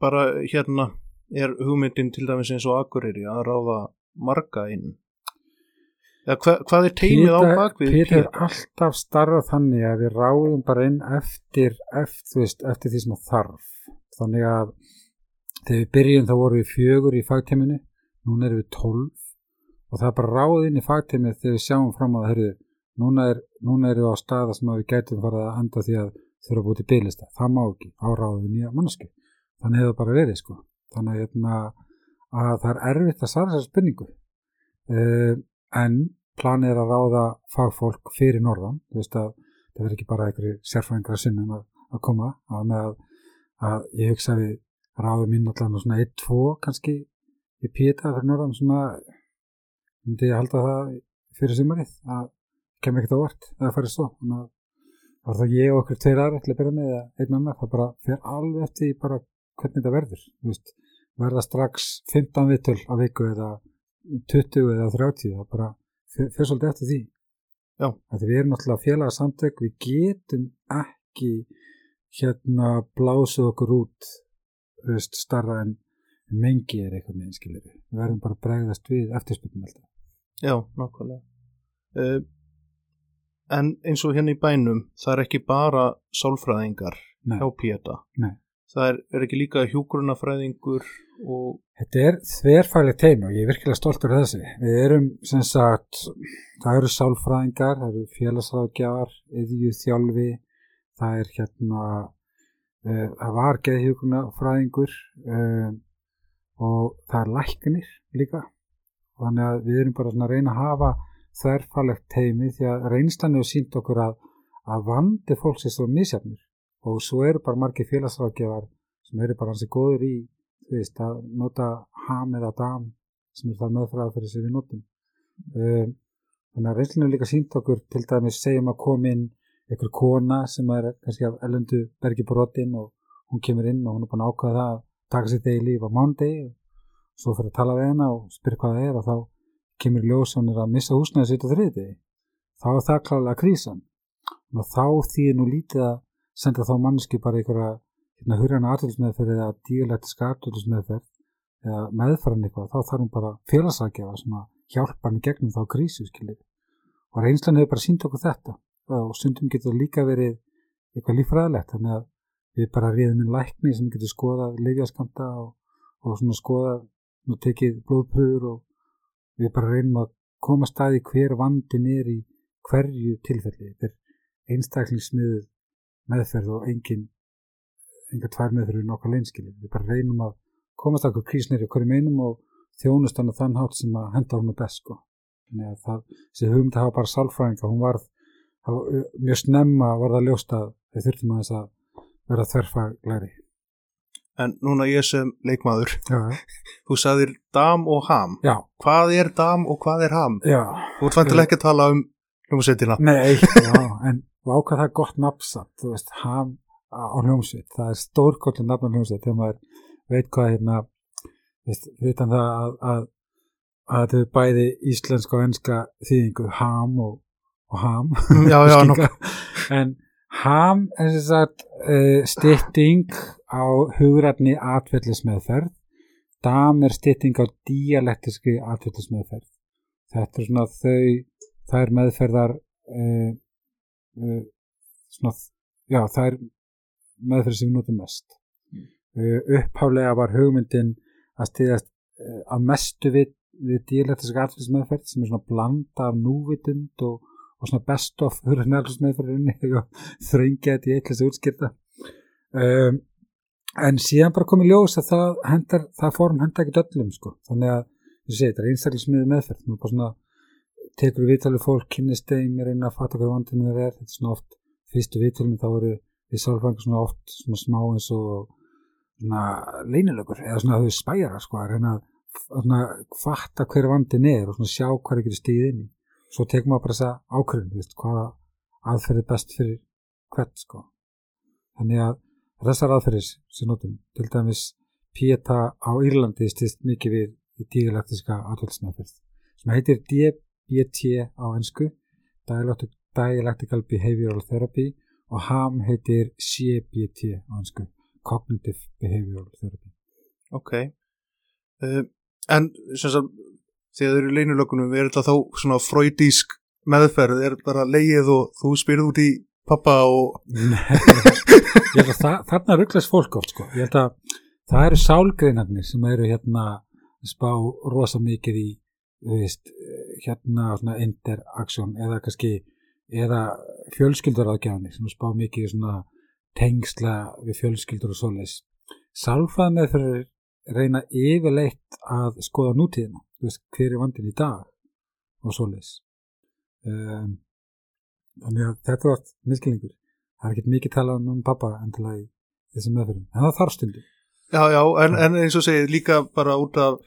bara hérna er hugmyndin til dæmis eins og Akureyri að ráða marga inn? Eða hva, hvað er teimið á bakvið? Pétur er alltaf starfað þannig að við ráðum bara inn eftir, eftir, veist, eftir því sem það þarf. Þannig að þegar við byrjum þá vorum við fjögur í fagteiminu núna erum við tólf. Og það er bara ráð inn í fagteimið þegar við sjáum fram á það hörðu, núna, er, núna erum við á staða sem að við gætum farið að enda því að þurfa að búið til bygglista, það má ekki áráðum við nýja mannsku, þannig hefur það bara verið sko, þannig að, hérna, að það er erfitt að svara þessar spurningu. Uh, en planið er að ráða fagfólk fyrir norðan, þú veist að það verður ekki bara einhverju sérfræðingar að sinnum að, að koma, þannig að, að ég hugsa að við ráðum inn allan svona 1-2 kannski í píta fyrir norðan svona myndi ég halda það fyrir sumarið að kemur ekkert á vart eða farið svo. Þannig að það var það ég og okkur tveir aðra til að byrja með eða einn annar, það bara fer alveg eftir bara hvernig þetta verður þú veist, verða strax 15 vitul á viku eða 20 eða 30 það bara fer svolítið eftir því Já. Þetta við erum náttúrulega félagsamtök við getum ekki hérna blásið okkur út veist, starra en en mengi er eitthvað með einskilir við verðum bara að bregðast við eftirspilnum Já, nákvæmlega. Uh, en eins og hérna í bænum, það er ekki bara sálfræðingar hjá Péta. Nei. Það er, er ekki líka hjúgrunafræðingur og Þetta er þverfælega teimi og ég er virkilega stoltur af þessi. Við erum sem sagt, það eru sálfræðingar, það eru félagsráðgjafar, yðju þjálfi, það er hérna, uh, það var geðhjúkunafræðingur uh, og það er læknir líka. Þannig að við erum bara að reyna að hafa þverfælegt teimi því að reynslan hefur sínt okkur að, að vandi fólks er svo misjafnir og svo eru bara margir félagsráðgjafar sem eru bara hansi góður í veist, að nota ham eða dam sem er það meðfræða fyrir sem við notum um, þannig að reynslinu líka sínt okkur til dæmis segjum að kom inn einhver kona sem er kannski af ellendu bergi brotin og hún kemur inn og hún er búin að ákvaða það að taka sér degi líf á mándegi og svo fyrir að tala við hennar og spyrja hvað það er og þá kemur ljós hún er að missa húsnæði sitt á þriði þá er það klálega krísan og þá þýðir nú lítið að senda þá manneski bara einhverja hérna hurjana aðtilsmeðferð eða díulættiska aðtilsmeðferð eða meðferðan eitthvað, þá þarf hún bara félagsrækjafa sem að hjálpa hann gegnum þá krísu skilir. Og reynslan hefur bara sínt okkur þetta og stundum getur líka verið eitthvað lífræðilegt þannig að við bara riðum inn lækni sem getur skoðað leifjaskamta og, og svona skoðað og tekið blóðpröfur og við bara reynum að koma staði hver vandin er í hverju tilfelli. Þetta er einstaklingsmiðuð meðferð og engin enga tvær meðferð við nokkar leinskilin við bara reynum að komast okkur krísnir í hverju meinum og þjónust hann á þann hátt sem að henda hún á best sko þannig að það, þessi hugmynd að hafa bara sálfræðinga hún varð, hafa, mjög snemma var það ljóst að við þurftum að þess að vera þverfaglæri En núna ég sem leikmaður, já, þú sagðir dam og ham. já, Hvað er dam og hvað er ham? já Þú ert vantilega ekki að tala um hljómsveitina. Nei, já, en ákvað það er gott nafnsamt, þú veist, ham á hljómsveit, það er stórkotlu nafn á hljómsveit þegar maður veit hvað hérna, veist, vitan það að, að, að þetta er bæði íslenska og enska þýðingu, ham og, og ham, Já, já. Skika. en ham er þess að uh, stytting á hugrætni atvellismeðferð, dam er stytting á dialektiski atvellismeðferð, þetta er svona þau það er meðferðar uh, uh, svona, já, það er meðferð sem við notum mest. Uh, upphálega var hugmyndin að stiðast uh, að mestu við, við díalektiska atfylgismeðferð sem er svona blanda af núvitund og, og svona best of hurðarnælfismeðferðinni og þrengja þetta í eitthvað sem útskýrta um, en síðan bara komið ljós að það hendar, það form hendar ekki öllum sko, þannig að ég segi, þetta er einstaklismiði meðferð, það er bara svona tekur viðtalið fólk, kynnist þeim ég reyna að fatta hvað vandinu þeir er. Þetta er svona oft, fyrstu viðtalinu þá eru við sálfræðingar svona oft svona smá eins og svona leynilögur eða svona þau spæjara sko að reyna að fatta hver vandin er og svona sjá er getur stíð inn í. Svo tekum maður bara þessa veist, hvaða aðferð er best fyrir hvert sko. Þannig að þessar aðferðis sem notum til dæmis Pieta á Írlandi stýst mikið við í dígalaktiska aðhaldsmeðferð sem heitir DB BT á Dialectic, Dialectical Behavioral Therapy og HAM heitir CBT á ennsku Cognitive Behavioral Therapy Ok. Uh, en sem sagt, þegar þau eru í leinulökunum, er þetta þá svona fröydísk meðferð, er þetta bara leið og þú spyrð út í pappa og... Það, þarna rugglast fólk oft sko. ég held að það eru sálgreinarnir sem eru hérna spá rosa mikið í veist, hérna svona interaction eða kannski eða fjölskyldaráðgjáni sem spá mikið svona tengsla við fjölskyldur og svoleiðis. Sálfræð með fyrir reyna yfirleitt að skoða nútíðina veist, hver er vandin í dag og svoleiðis. Um, þannig að þetta var miskilningur, það er ekkert mikið talað um pappa endilega í þessum meðferðum en það þarf stundum. Já, já, en, en eins og segið líka bara út af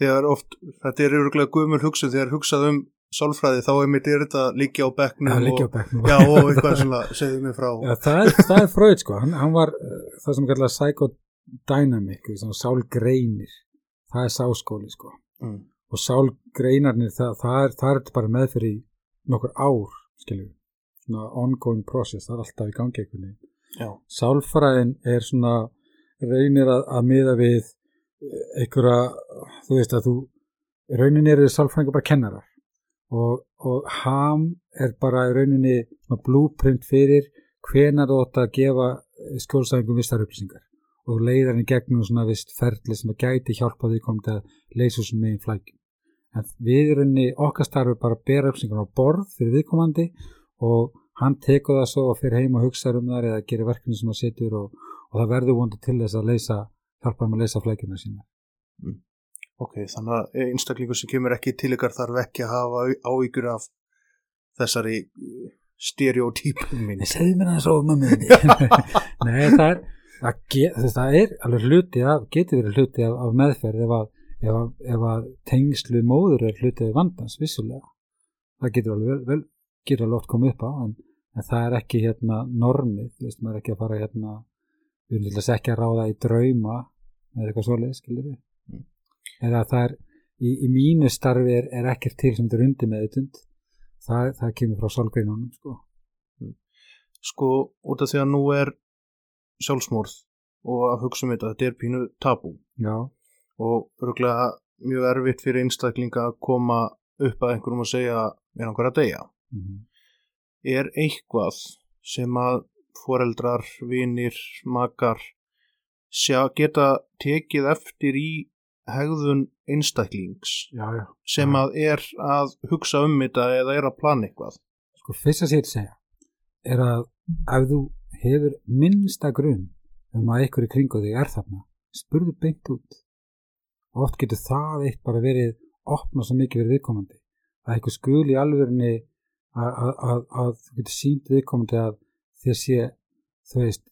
þegar oft, þetta er yfirlega guðmur hugsun þegar hugsað um sálfræði þá er mitt er þetta líkja á bekknum á og, já, og eitthvað svona, segðu mig frá. Já, það er, það er Freud sko, hann, hann var uh, það sem kallar psychodynamic, sálgreinir, það er sáskóli sko. Mm. og sálgreinarnir, það, það, er, það er bara meðferð í nokkur ár, skiljum við, svona ongoing process, það er alltaf í gangi einhvern veginn. Sálfræðin er svona, reynir að, að miða við eh, einhverja, þú veist að þú, rauninni eru sálfræðingar bara kennarar og, og ham er bara rauninni svona blúprint fyrir hvenar þú átt að gefa skjólstæðingum vissar upplýsingar og leiðar henni gegnum svona vist ferli sem að gæti hjálpa því komið að leysa úr megin flækjum. En við rauninni okkar starfur bara að bera upplýsingar á borð fyrir viðkomandi og hann tekur það svo og fyrir heim og hugsa um þar eða gerir verkefni sem að setur og, og það verður vonandi til þess að leysa, hjálpa þeim að leysa flækjuna sína. ok, þannig að einstaklingur sem kemur ekki til ykkar þarf ekki að hafa áhyggjur af þessari uh, stereotypum minn Nei, segðu mér það svo mömmu þinni. Nei, það er, það, er alveg hluti af, getur verið hluti af, af meðferð ef að, ef að, ef að tengslu móður er hluti af vandans, vissulega. Það getur alveg, vel, vel, getur alveg oft komið upp á, en, en það er ekki hérna normið, þú veist, maður er ekki að fara hérna, við til þess ekki að ráða í drauma eða eitthvað svoleið, skilir við. Mm. Eða það er, í, í mínu starfi er, er ekkert til sem þetta er undir meðutund, það, það kemur frá sálgreinunum, sko. sko, út af því að nú er sjálfsmórð og að hugsa um þetta, þetta er pínu tabú Já, og örgulega mjög erfitt fyrir einstaklinga að koma upp að einhverjum og segja mér langar að deyja. mhm. Er eitthvað sem að foreldrar, vinir, makar sjá, geta tekið eftir í hegðun einstaklings já, já. sem Já. að er að hugsa um þetta eða er að plana eitthvað? sko fyrst að sér segja er að ef þú hefur minnsta grunn um að einhverju kringu þig er þarna, spurðu beint út. Oft getur það eitt bara verið opna svo mikið fyrir viðkomandi. Að einhver skul í alvörunni að, þú getur sínt viðkomandi að þér sé, þú veist,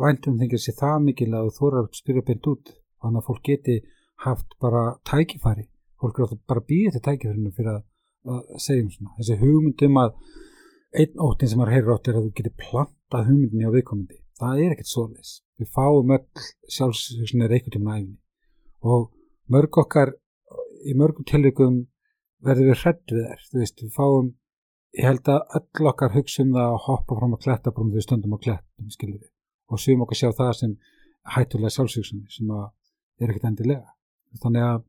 væntum þengir sé það mikil að þú þórar að spyrja beint út. Þannig að fólk geti haft bara tækifæri. Fólk er alltaf bara býðið til tækifærinu fyrir að, að segja um svona. Þessi hugmyndum að einn óttin sem maður heyrir átt er að þú getur plantað hugmyndinni á viðkomandi. Það er ekkert svoleis. Við fáum öll sjálfsögsunir einhvern tíma næfni og mörg okkar í mörgum tilvíkum verður við hrætt við þær. Þú veist, við fáum ég held að öll okkar hugsa um það að hoppa fram að kletta bara um því stundum að klettum, skiljið við. Og sum okkar sjá það sem hættulega sjálfsögsunni sem að er ekkert endilega. Þannig að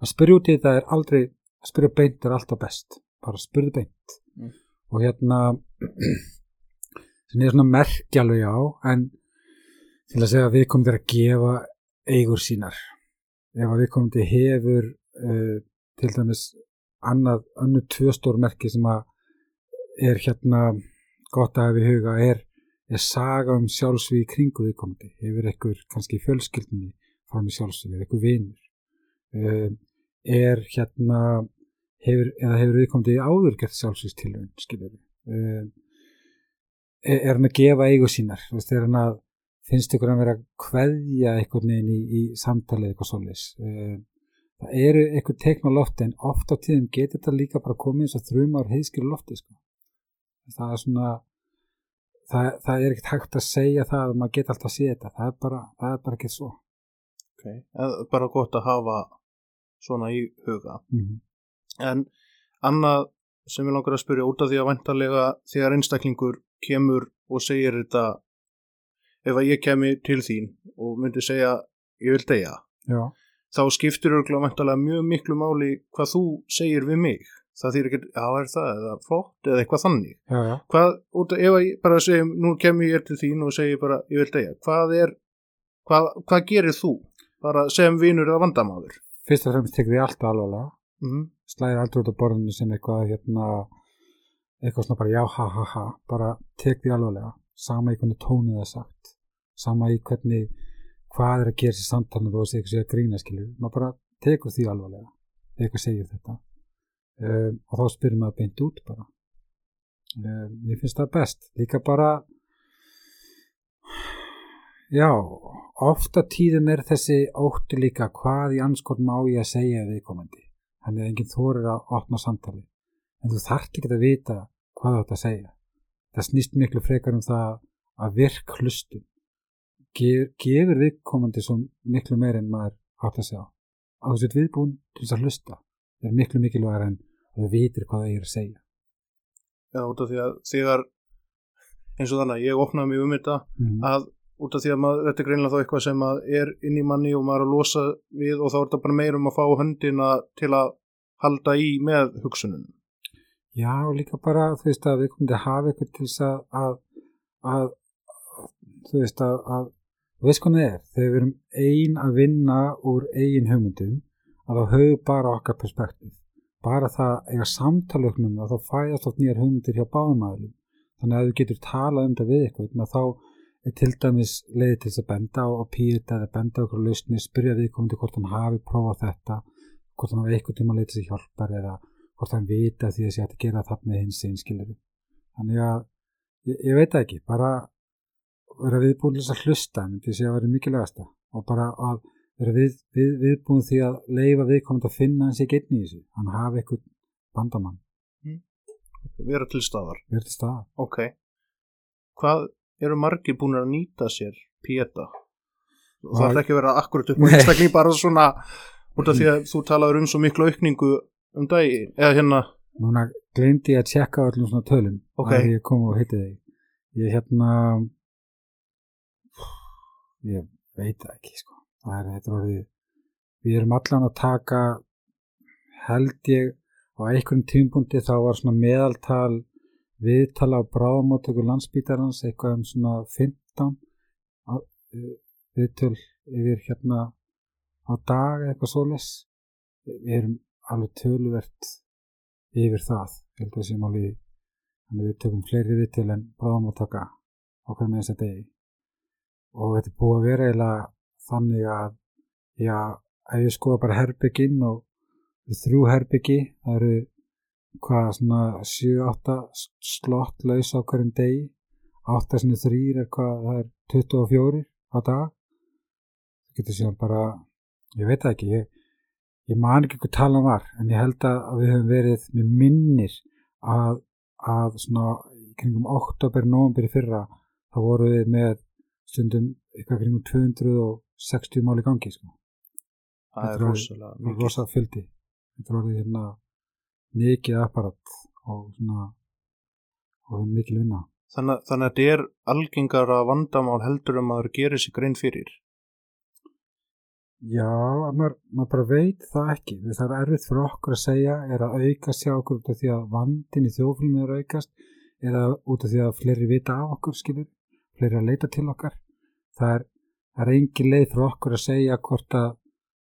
að spyrja út í þetta er aldrei, að spyrja beint er alltaf best. Bara spyrja beint. Mm. Og hérna sem er svona merkjalveg á en til að segja að við komum þér að gefa eigur sínar ef að við komum til hefur uh, til dæmis annað, annað tvö stór merki sem að er hérna gott að hafa í huga er, er saga um sjálfsvíð kringu við komandi hefur ekkur kannski fjölskyldinni fram í sjálfsvíð, ekkur vinur? Uh, er hérna hefur, eða hefur við komandi áður gert sjálfsvíðstilvun skilur við uh, er, er hann að gefa eigu sínar? Er hann að finnst ykkur að vera að kveðja einhvern veginn í, í samtalið eitthvað solis það eru eitthvað teikn á lofti en oft á tíðum getur þetta líka bara komið eins og þrjumar heiðskil lofti sko. það er svona það, það er ekkert hægt að segja það að maður geta alltaf að sé þetta. Það er bara, það er bara ekki svo. Okay. bara gott að hafa svona í huga. Mm -hmm. en annað sem ég langar að spyrja út af því að vantarlega þegar einstaklingur kemur og segir þetta ef að ég kemi til þín og myndi segja ég vil deyja. Já, þá skiptir örgulega vantarlega mjög miklu máli hvað þú segir við mig það þýr ekki, já er það eða flott eða eitthvað þannig. Já, já. hvað, út, ef ég bara segjum, nú kemur ég til þín og segir bara ég vil deyja, hvað er hvað, hvað gerir þú, bara sem vinur eða vandamáður fyrst og fremst tekur því alltaf alvarlega. Mm -hmm. slæðir aldrei út á borðinu sem eitthvað hérna, eitthvað svona bara já ha ha ha bara tek því alvarlega. Sama í hvernig tónið er sagt. Sama í hvernig hvað er að gera sér samtalið og þessi eitthvað grína skilur maður bara tekur því alvarlega þegar eitthvað segir þetta um, og þá spyrir maður beint út bara. Um, ég finnst það best. Líka bara já ofta tíðum er þessi ótti líka hvað í anskort má ég að segja viðkomandi? Þannig að enginn þorir að opna samtali en þú þarft ekki að vita hvað þú ætti að segja. Það snýst miklu frekar um það að virk hlustum Ge gefur viðkomandi svo miklu meir en maður átt að segja. Á þessu viðbúin til þess að hlusta það er miklu mikilvægur en það vitir hvað það er að segja. Já, út af því að þegar eins og þannig að ég opnaði mig um þetta mm. að út af því að maður, þetta er greinlega þá eitthvað sem er inn í manni og maður er að losa við og þá er þetta bara meir um að fá höndina til að halda í með hugsunum Já, líka bara þú veist að við komum til að hafa eitthvað til þess að, að, að þú veist að, að þú veist hvað það er, þegar við erum ein að vinna úr eigin hugmyndum að þá höfum bara okkar perspektíf bara það eiga samtalögnum að þá fæðast oft nýjar hugmyndir hjá báðumæðlum þannig að þú getur talað um þetta við eitthvað þá er til dæmis leiði til þess að benda á, á pýrita eða benda okkur lausni, spyrja viðkomandi hvort hann hafi prófað þetta, hvort hann hafi eitthvað tíma leitið sér hjálpar eða hvort hann vita því að sé að gera þarna hins einskilur þannig að ég, ég veit ekki, bara vera viðbúin til þess að hlusta myndi segja að vera mikilvægasta og bara að vera við, við, viðbúin því að leifa viðkomandi að finna hans ekki einn í þessu. Hann hafi eitthvað bandamann. Vera til staðar. Vera til staðar. Ok, hvað eru margir búin að nýta sér píeta og það er ekki að vera akkurat upp á einstakling bara svona út af því að þú talaður um svo miklu aukningu um dagi, eða hérna. Núna glemdi ég að tjekka öllum svona tölum Ok. að ég kom og hitti þig. Ég hérna ég veit það ekki sko það er þetta orðið við erum allan að taka held ég á einhverjum tímpunkti þá var svona meðaltal viðtala á bráðamótöku landsbítarans eitthvað um svona 15 á- eh, viðtöl yfir hérna á dag eitthvað svoleiðs við erum alveg töluvert yfir það held að sem alveg við tökum fleiri viðtöl en bráðamótaka okkur með þess að degi. Og þetta búið að vera eiginlega þannig að já, ef ég skoða bara herbygginn og þrjú herbyggi það eru hvað svona 7-8 slott laus á hverjum degi. 8 sinni 3 er hvað það er 24 á dag. Það getur síðan bara ég veit ekki ég, ég man ekki hvað talan var en ég held að við höfum verið með minnir að, að svona kringum oktober, november í fyrra þá voru við með stundum eitthvað kringum 260 mál í gangi sko. það er rosalega mikið. rosa fjöldi. Þetta voru hérna mikið apparat og svona og mikil vinna. Þannig, þannig að þetta er algengara vandamál heldur um að það gerir sig grein fyrir. Já, maður, maður bara veit það ekki. Það er erfitt fyrir okkur að segja er að aukast hjá okkur út af því að vandin í þjóflum er aukast? Að út af því að fleiri vita af okkur skilur, fleiri að leita til okkar? Það er, það er engin leið fyrir okkur að segja hvort að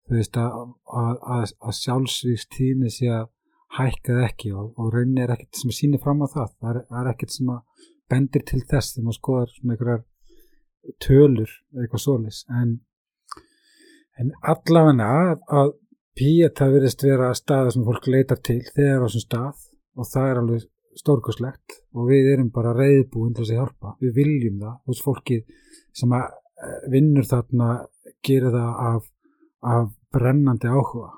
þú veist að, að, að, að sjálfsvíks tíðni sé að hækkað ekki og, og raunin er ekkert sem síni fram á það. Það er, er ekkert sem að bendir til þess þegar maður skoðar svona einhverjar tölur eða eitthvað solis en en allavega að, Píeta verðist vera staða sem fólk leitar til þegar á þessum stað og það er alveg stórkoslegt og við erum bara reyðbúin til þess að hjálpa. Við viljum það, þú veist fólkið sem að vinnur þarna gerir það af, af brennandi áhuga.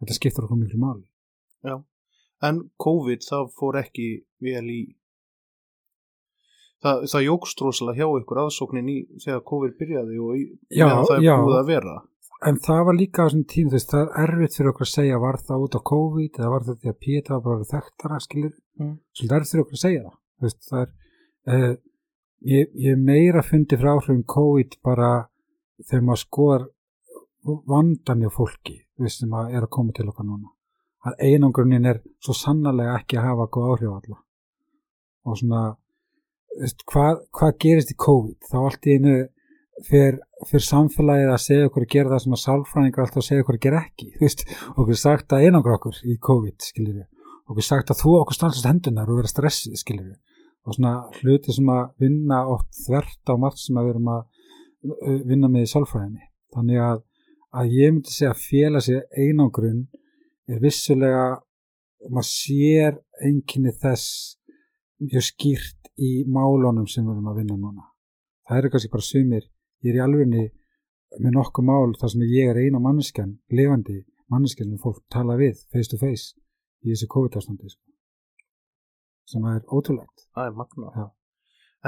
Þetta skiptur okkur miklu máli. Já, en COVID það fór ekki vel í það, það jógst rosalega hjá ykkur aðsóknin í þegar COVID byrjaði og í, Já, það er búið að vera. En það var líka á þessum tím þú veist, það er erfitt fyrir okkur að segja var það út á COVID eða var það því að Píeta var bara þekktara skilur, Mm. svolítið erfitt fyrir okkur að segja það. Þú veist, það er uh, ég, ég meira fundi frá áhrifum COVID bara þegar maður skoðar vandan hjá fólki veist, sem að er að koma til okkar núna. Að einangrunin er svo sannarlega ekki að hafa góð áhrif alla. Og svona veist, hvað, hvað gerist í COVID? Þá allt í einu fyrir, samfélagið að segja okkur að gera það sem að sálfræðingar alltaf segja okkur að gera ekki. Veist, okkur sagt að einangra okkur í COVID skiljum við, okkur sagt að þú okkur stansast hendunar og vera stressið skiljum við og svona hluti sem að vinna oft þvert á margt sem að við erum að uh, vinna með í sálfræðinni þannig að, að ég myndi segja að félag sér einangrun er vissulega maður sér einkinni þess mjög skýrt í málunum sem við erum að vinna núna það eru kannski bara sumir ég er í alvegni með nokkuð mál þar sem ég er eina manneskjan lifandi manneskjan sem fólk tala við face to face í þessu COVID-ástandi sko. Sem er ótrúlegt það er magna Já.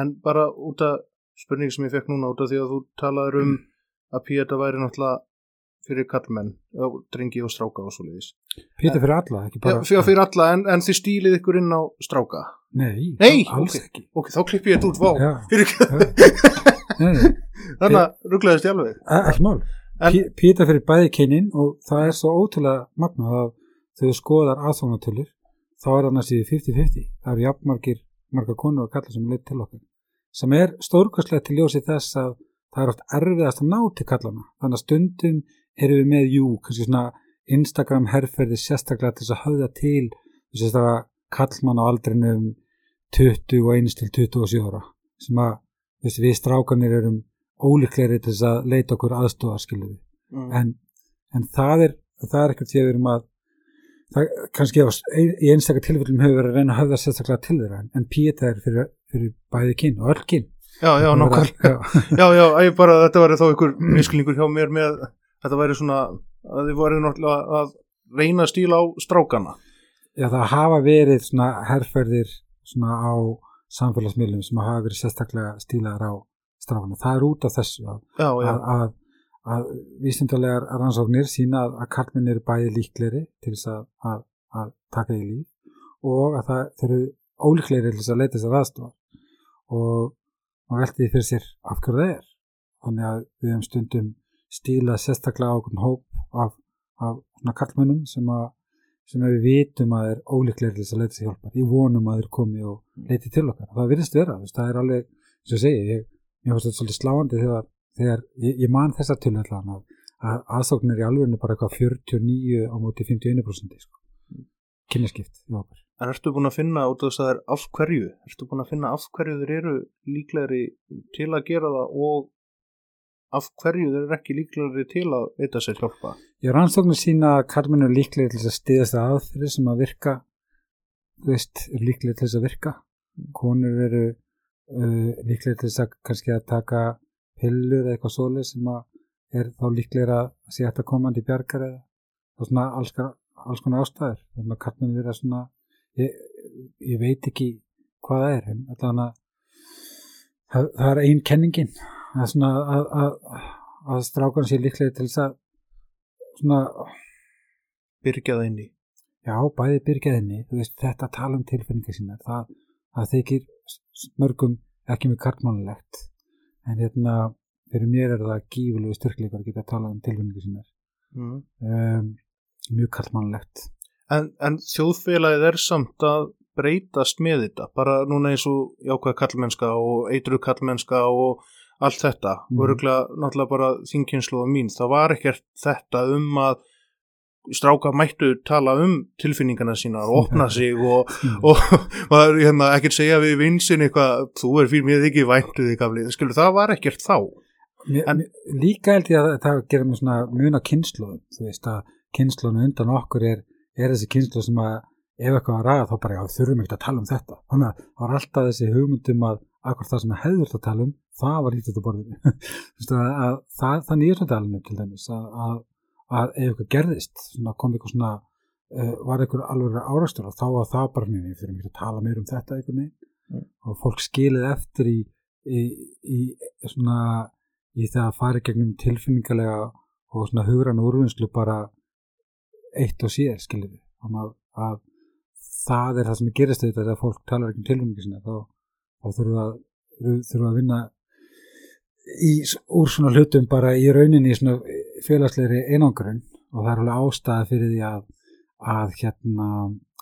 en bara út af spurning sem ég fekk núna út af því að þú talaður um að Píeta væri náttúrulega fyrir kallmenn, já, drengi og stráka og svo leiðis. Pétur fyrir alla, ekki Já, bara fyrir, fyrir alla, en, en þið stílið ykkur inn á stráka. Nei, Nei, alls ok. ekki Ok, þá klippi ég þetta út, vá. Já. Fyrir, nei, þannig að rugglaðist ég alveg. ekki mál En- Pí- Pétur fyrir bæði kynin og það er svo ótrúlega magnað að þú skoðar aðsóknartölur þá er það næstu 50-50 það eru jafnmargir, margar konur og kallar sem leitt til okkar sem er stórkostlegt til ljósi þess að það er oft erfiðast að ná til kallana þannig að stundum erum við með jú, kannski svona Instagram herrferði sérstaklega til þess að höfða til þess að kallmann á aldrinum 21 til 27 ára sem að veist, við strákanir erum ólíklegri til þess að leita okkur aðstóðar skilur Mm. en, en það er það er ekkert því að við erum að það kannski á, í einstakar tilfellum hefur verið að reyna að höfða sérstaklega til þeirra en, píeta er fyrir, fyrir bæði kyn og öll kyn Já, já, nákvæmlega. Já, Já, já, ég bara, þetta var þá ykkur miskilningur hjá mér með, þetta væri svona, að þið voru náttúrulega að reyna að stíla á strákana. já, það hafa verið svona herrferðir svona á samfélagsmiðlum sem hafa verið sérstaklega stílaðar á stráfana. Það er út af þessu að, Já, já, að, að, að vísindalegar rannsóknir sína að, að karlminn eru bæði líkleri til þess að, að, að taka í líf og að það eru ólíklegri til þess að leita þess að aðstofa og maður velti því fyrir sér af hverju það er. Þannig að við hefum stundum stílað sérstaklega á okkur hóp af, af svona karlmönnum sem að sem við vitum að er ólíklegri til þess að leita sér hjálpar. Í vonum að þeir komi og leiti til okkar. Það virðist vera, það er alveg og ég segi, ég, ég finnst þetta svolítið sláandi þegar, þegar ég, ég man þessa tölun að, að aðsóknir í alvegni bara eitthvað 49 á móti 51% sko. kynneskipt. En ertu búin að finna út af þess að það er af hverju? Ertu búin að finna af hverju þeir eru líklegri til að gera það og af hverju þeir eru ekki líklegri til að veita sér hjálpa? Ég rannsóknir sína að karminu er líklegri til þess að stiðast að aðferði sem að virka, þú veist, er líklegri til þess að virka. Konur eru uh, líklegri til þess að kannski að taka pillur eða eitthvað svolítið sem að er þá líklegri að sé að komandi bjargar eða og svona alls, alls konar ástæður. Þannig að karminu vera svona, ég, ég veit ekki hvað það er, en allavega það, það er einn kenningin að, svona, að, að, að strákan sé líklega til þess að svona, Byrgjað inn í. já, bæði byrgjaðinni, þú veist, þetta að tala um tilfinningar sína, það, það þykir mörgum ekki mjög kartmannlegt, en hérna, fyrir mér er það gífulegu styrkleikar að geta að tala um tilfinningar sínar, Mm. um, mjög kartmannlegt. En, en þjóðfélagið er samt að breytast með þetta, bara núna eins og jákvæða kallmennska og eitru kallmennska og allt þetta, Mhm. og örgulega náttúrulega bara þinginsluða mín, það var ekkert þetta um að stráka mættu tala um tilfinningana sína og opna sig og, og maður hérna, ekkert segja við vinsin eitthvað, þú er fyrir mér ekki væntu þig gaflið, skilur, það var ekkert þá. Mér, En- mér, líka held ég að það gerir mér svona mun á kynnslóðum, þú veist að kynnslóðun undan okkur er, er þessi kynnslóð sem að ef eitthvað var ræða þá bara já, þurfum ekkert að tala um þetta. Þannig að það var alltaf þessi hugmyndum að akkur það sem að hefður að tala um það var borðinu. Veist, að, það, þannig er þetta alveg til dæmis að, að, að ef eitthvað gerðist svona, kom eitthvað svona uh, var eitthvað alveg árastur og þá var það bara neina, við ekki að tala meir um þetta eitthvað neina Mm. og fólk skilið eftir í, í, í svona í það að fara gegnum tilfinningalega og svona hugrann úrvinnslu bara eitt og sér skiljið að, að það er það sem gerist þetta þegar fólk talar ekki um tilfinningi sinna þá, þá þurfum við að, þurfum að vinna í, úr svona hlutum bara í rauninni í svona félagslegri einangrun og það er alveg ástæða fyrir því að, að hérna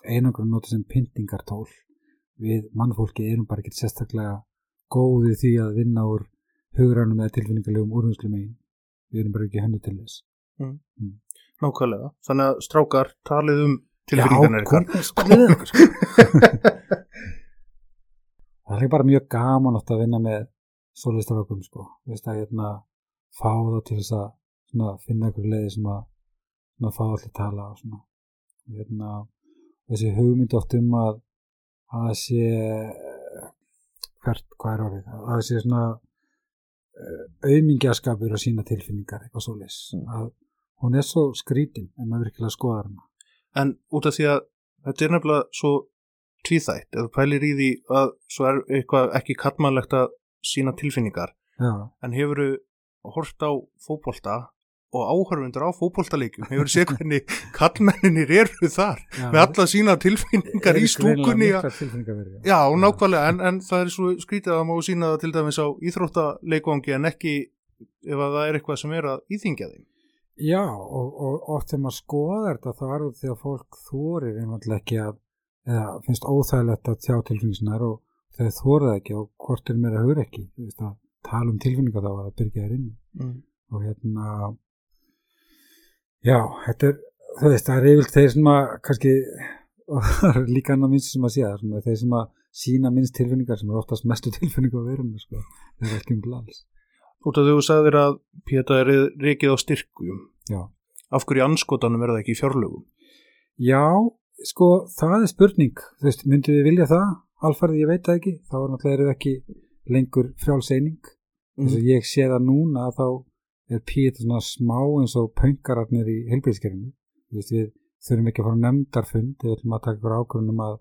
einangrun nota sem pyntingartól við mannfólki erum bara ekki sérstaklega góði því að vinna úr hugrannum eða tilfinningarlegum úrvinnslum einn við erum bara ekki henni til þess. Nákvæmlega, þannig að strákar talið um tilfinningarna ykkur sko. það er bara mjög gaman átt að vinna með solistrákum sko, veist að hérna fá það til þess að svona, finna ykkur leiði sem að svona, fá allir tala og svona. Og, hérna, þessi hugmynd oft um að að það sé hvert, hvað er orðið? Að það sé svona auðmingjaskapur að sína tilfinningar eitthvað svo leys Mm. að hún er svo skrítin en maður virkilega skoðar hana. En út af því að þetta er nefnilega svo tvíþætt, þú pælir í því að svo er eitthvað ekki kallmannlegt að sína tilfinningar, já, en hefur hort á fótbolta og áhörfundur á fótboltaleikjum hefur séð hvernig kallmenninir eru þar já með alla sína tilfinningar í stúkunni að- já. Nákvæmlega, en, en það er svo skrítið að það má sína það til dæmis á íþróttaleikvangi en ekki ef að það er eitthvað sem er að íþingja þeim. já og, og oft þegar maður skoðar þetta þá er þetta því að fólk þorir einfallega ekki að eða finnst óþægilegt að tjá tilfinningsnar og þeir þorið ekki og hvort er mér að hugra ekki tala um tilfinningar þá að það byrja þér inn Mm. og hérna já, þetta er þú veist, það er yfirlt þeir sem að kannski, og það er líka annað minnst sem að sé það, þeir sem að sína minnst tilfinningar sem eru oftast mestu tilfinningar á verðinu, sko, það er ekki um glans. Út af því þú sagðir að Péta er reikið á styrkjum. já, Af hverju anskotanum er það ekki í fjárlögum? já, sko það er spurning, þú veist, myndið við vilja það? Alfarið, ég veit það ekki, þá er náttúrulega ekki lengur frjálseining eins og ég sé það núna að þá er Pétur svona smá eins og pöngararnir í heilbríðskerfinu við þurfum ekki að fara nefndarfund ætlum að taka ykkur ákvörðunum að,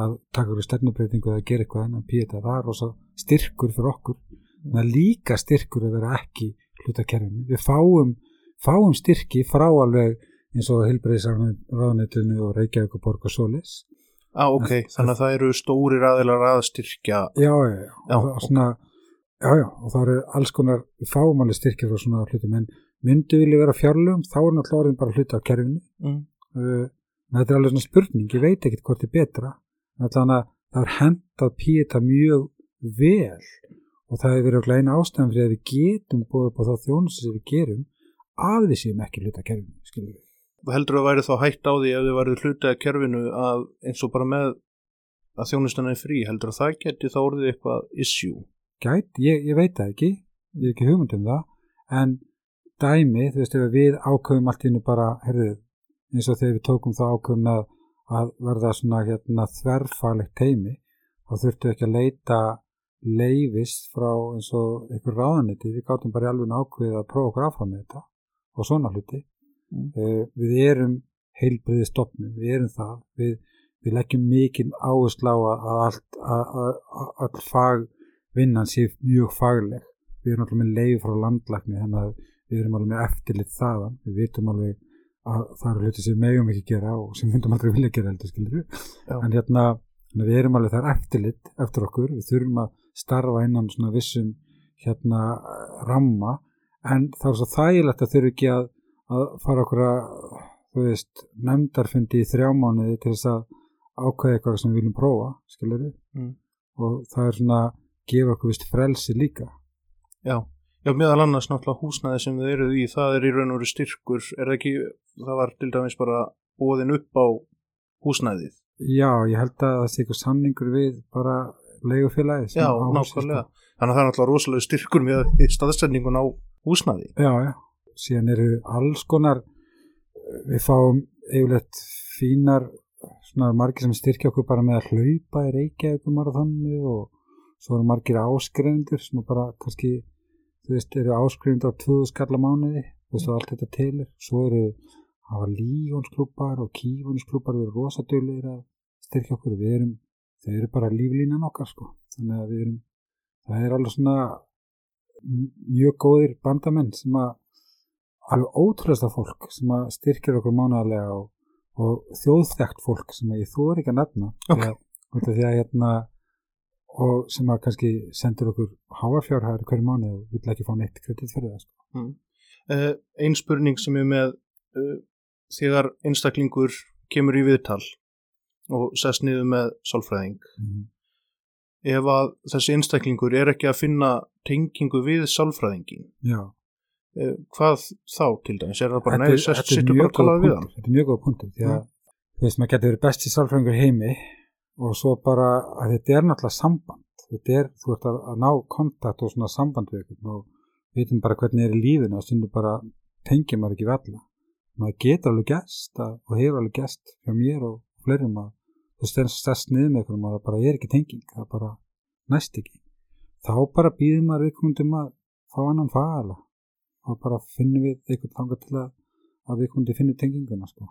að taka ykkur stefnubreitingu eða gera eitthvað en Pétur það er rosa styrkur fyrir okkur. Það er líka styrkur að vera ekki hlutakerfinu, við fáum fáum styrki frá alveg eins og heilbríðsráðnetinu og Reykjavík og Borg og Solis Á, ok, þannig að það eru stórir aðilar að styrkja. já, já, já, Já, og, og svona já, já, og það eru alls konar fámáli styrkir frá svona hlutum en myndu vilja vera fjárlögum, þá er náttúrulega orðin bara hluti af kerfinu Mm. uh, þetta er alveg svona spurning, ég veit ekkert hvort er betra en þannig að það er hendað píeta mjög vel og það hefur verið okkur eina ástæðan fyrir að við getum búið upp á þá þjónustu sem við gerum að við séum ekki hluti af kerfinu, skiljum við heldur að væri þá hætt á því ef þið værið hlutið að kerfinu að eins og bara með að þjónustan er frí, heldur að það geti þá orðið eitthvað issue? Gæt, ég, ég veit það ekki, ég er ekki hugmynd um það, en dæmi, þú veist, ef við ákveðum allt innu bara, herðið, eins og þegar við tókum það ákveðum að, að verða svona hérna þverfalegt teimi, þá þurftu ekki að leita leifis frá eins og einhver ráðaniti, við gáttum bara í alveg ákveðið að prófa okkur áfram með þetta og svona hluti. Mm. Uh, við erum heilbriði stopnum, við erum það, við, við leggjum mikið áherslu á að allt, að, að, að all fagvinnan sé mjög fagleg. Við erum alltaf með leif frá landlækni, þannig að við erum alveg með eftirlit þaðan, við vitum alveg að það eru hluti sem meðjum ekki gera og sem myndum aldrei vilja gera heldur, skilur. En hérna, við erum alveg þar eftirlit eftir okkur, við þurfum að starfa innan svona vissum hérna ramma en það er svo þægilegt að þurfu ekki að, að fara okkur að þú veist, nefndarfundi í þrjá mánuði til þess að ákveða eitthvað sem við viljum prófa, skilur mm. og það er svona gefur okkur vist frelsi líka. Já, já meðal annars náttúrulega húsnæði sem þið eruð í, það er í raun og veru styrkur, er það ekki það var til dæmis bara bóðin upp á húsnæðið? Já, ég held að það sé eitthvað samningur við bara leigufélagi Já, nákvæmlega, þannig að það er náttúrulega rosalega styrkur með staðsendingun á húsnaði Já, já, síðan eru alls konar við fáum eiginlegt fínar svona margir sem styrkja okkur bara með að hlaupa í Reykjavík marathonu og svo eru margir áskrifundur sem bara kannski þú veist, eru áskrifundur á 2000 skalla mánuði þú veist, og allt þetta telir svo eru hafa lífónsklúpar og kífónsklúpar við erum rosadölir að styrkja okkur. Við erum þau eru bara líflínan okkar sko. Þannig að við erum, það er alveg svona mjög góðir bandamenn sem að alveg ótrúlega fólk sem að styrkja okkur mánalega og, og þjóðþægt fólk sem að ég er ekki að nefna. Okay. því, að, því að hérna og sem að kannski sendur okkur háafjárhæður hverju mánu og vill ekki fá neitt kredit fyrir það sko. mm. uh, Einn spurning sem er með uh, þegar einstaklingur kemur í viðtal og sest niður með sálfræðing mm. ef að þessi einstaklingur er ekki að finna tengingu við sálfræðingin Já. Eh, hvað þá til dæmis er það bara næður sest sittur bara að tala við hann Þetta er mjög góð punktum því að þú veist maður getur verið besti sálfræðingur heimi og svo bara að þetta er náttúrulega samband þetta er, þú ert að, að ná kontakt og svona samband við eitthvað og veitum bara hvernig er í lífinu og stundum bara tengjum maður ekki alla maður getur alveg gæst og hefur alveg gæst hjá mér og fleirum að þú stærst niður með einhverjum að það bara er ekki tenging, það bara næst ekki. Þá bara býðum maður viðkvöndum að fá annan fagala og bara finnum við eitthvað tanga til að, að viðkvöndi finnum tenginguna sko.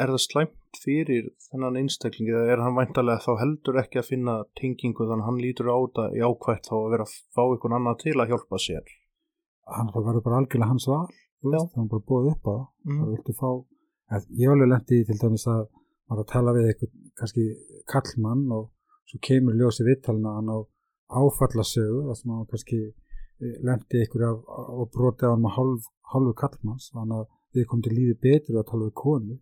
Er það slæmt fyrir þennan einstaklingi eða er hann væntalega þá heldur ekki að finna tengingu þannig að hann lítur á þetta í ákvæmt þá að vera að fá einhvern annan til að hjálpa sér? Hann verður bara algjörlega hans val, veist, hann bara búið upp á það. Mm. Það fá, ég alveg lendið til dæmis að var að tala við eitthvað kannski kallmann og svo kemur ljósi vittalina hann á áfallasögu þar sem hann kannski eh, lendi af, og broti á hann með hálf, hálfu kallmanns þannig að við komum til lífi betur að tala við konu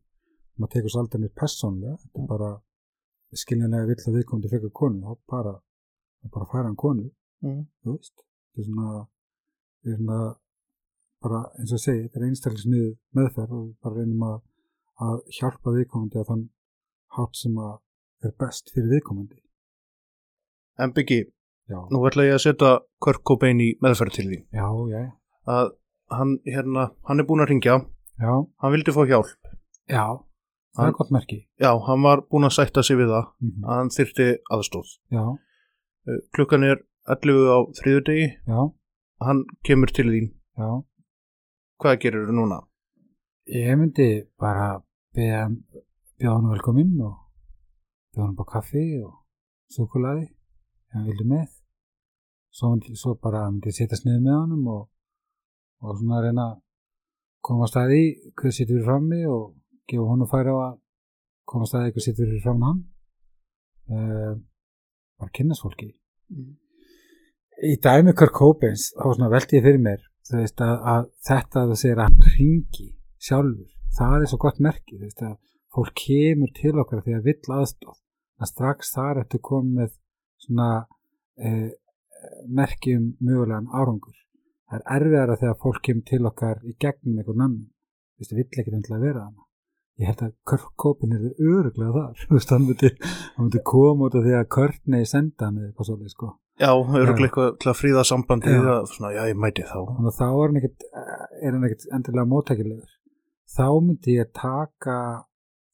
maður tekur svo aldrei nýtt personlega þetta er bara skiljanlega vill að við komum til frekar konu þá bara, bara færa hann konu mm. þú veist þetta er svona, er svona bara eins og segja þetta er einstaklega meðferð og bara reynum að að hjálpa viðkomandi að þann hátt sem að er best fyrir viðkomandi. En byggi, nú ætla ég að setja Kurt Cobain í meðferð til því. Já, já. Að hann, hérna, hann er búin að ringja, já. hann vildi fá hjálp. Já, það er gott merki. Já, hann var búin að sætta sig við það, mm -hmm. að hann þyrti aðstóð. Já. Eh, klukkan er 11 á þriðu degi, já. hann kemur til þín. Já. Hvað gerir þú núna? Ég myndi bara bjóða hann velkominn og bjóða hann bá kaffi og sukulæði ef hann vildi með svo, svo bara myndi ég setjast niður með hann og, og svona reyna koma að staði hvað sittur við frammi og gefa að færa á að koma að staði hvað sittur fram hann. Uh, bara kynast fólki mm. í dæmi Kirk Cobains þá veldi ég fyrir mér veist, að, að þetta að það segir að hann ringi sjálfur það er svo gott merki veist, að fólk kemur til okkar því að vill aðstóð að strax þar ertu komið svona eh, merki um mögulegan árangur. Það er erfiðara þegar fólk kemur til okkar í gegnum annan veist, vill ekki endilega vera hana ég held að Cobain er öruglega þar. Þú veist, hann myndi, hann myndi koma út af því að Courtney senda hann eða eitthvað svolítið sko. Já, öruglega eitthvað til að fríða sambandi Já. það, svona, já, ég mæti þá. Þannig að þá er hann ekkit, er hann ekkit endilega móttækilegur. Þá myndi ég taka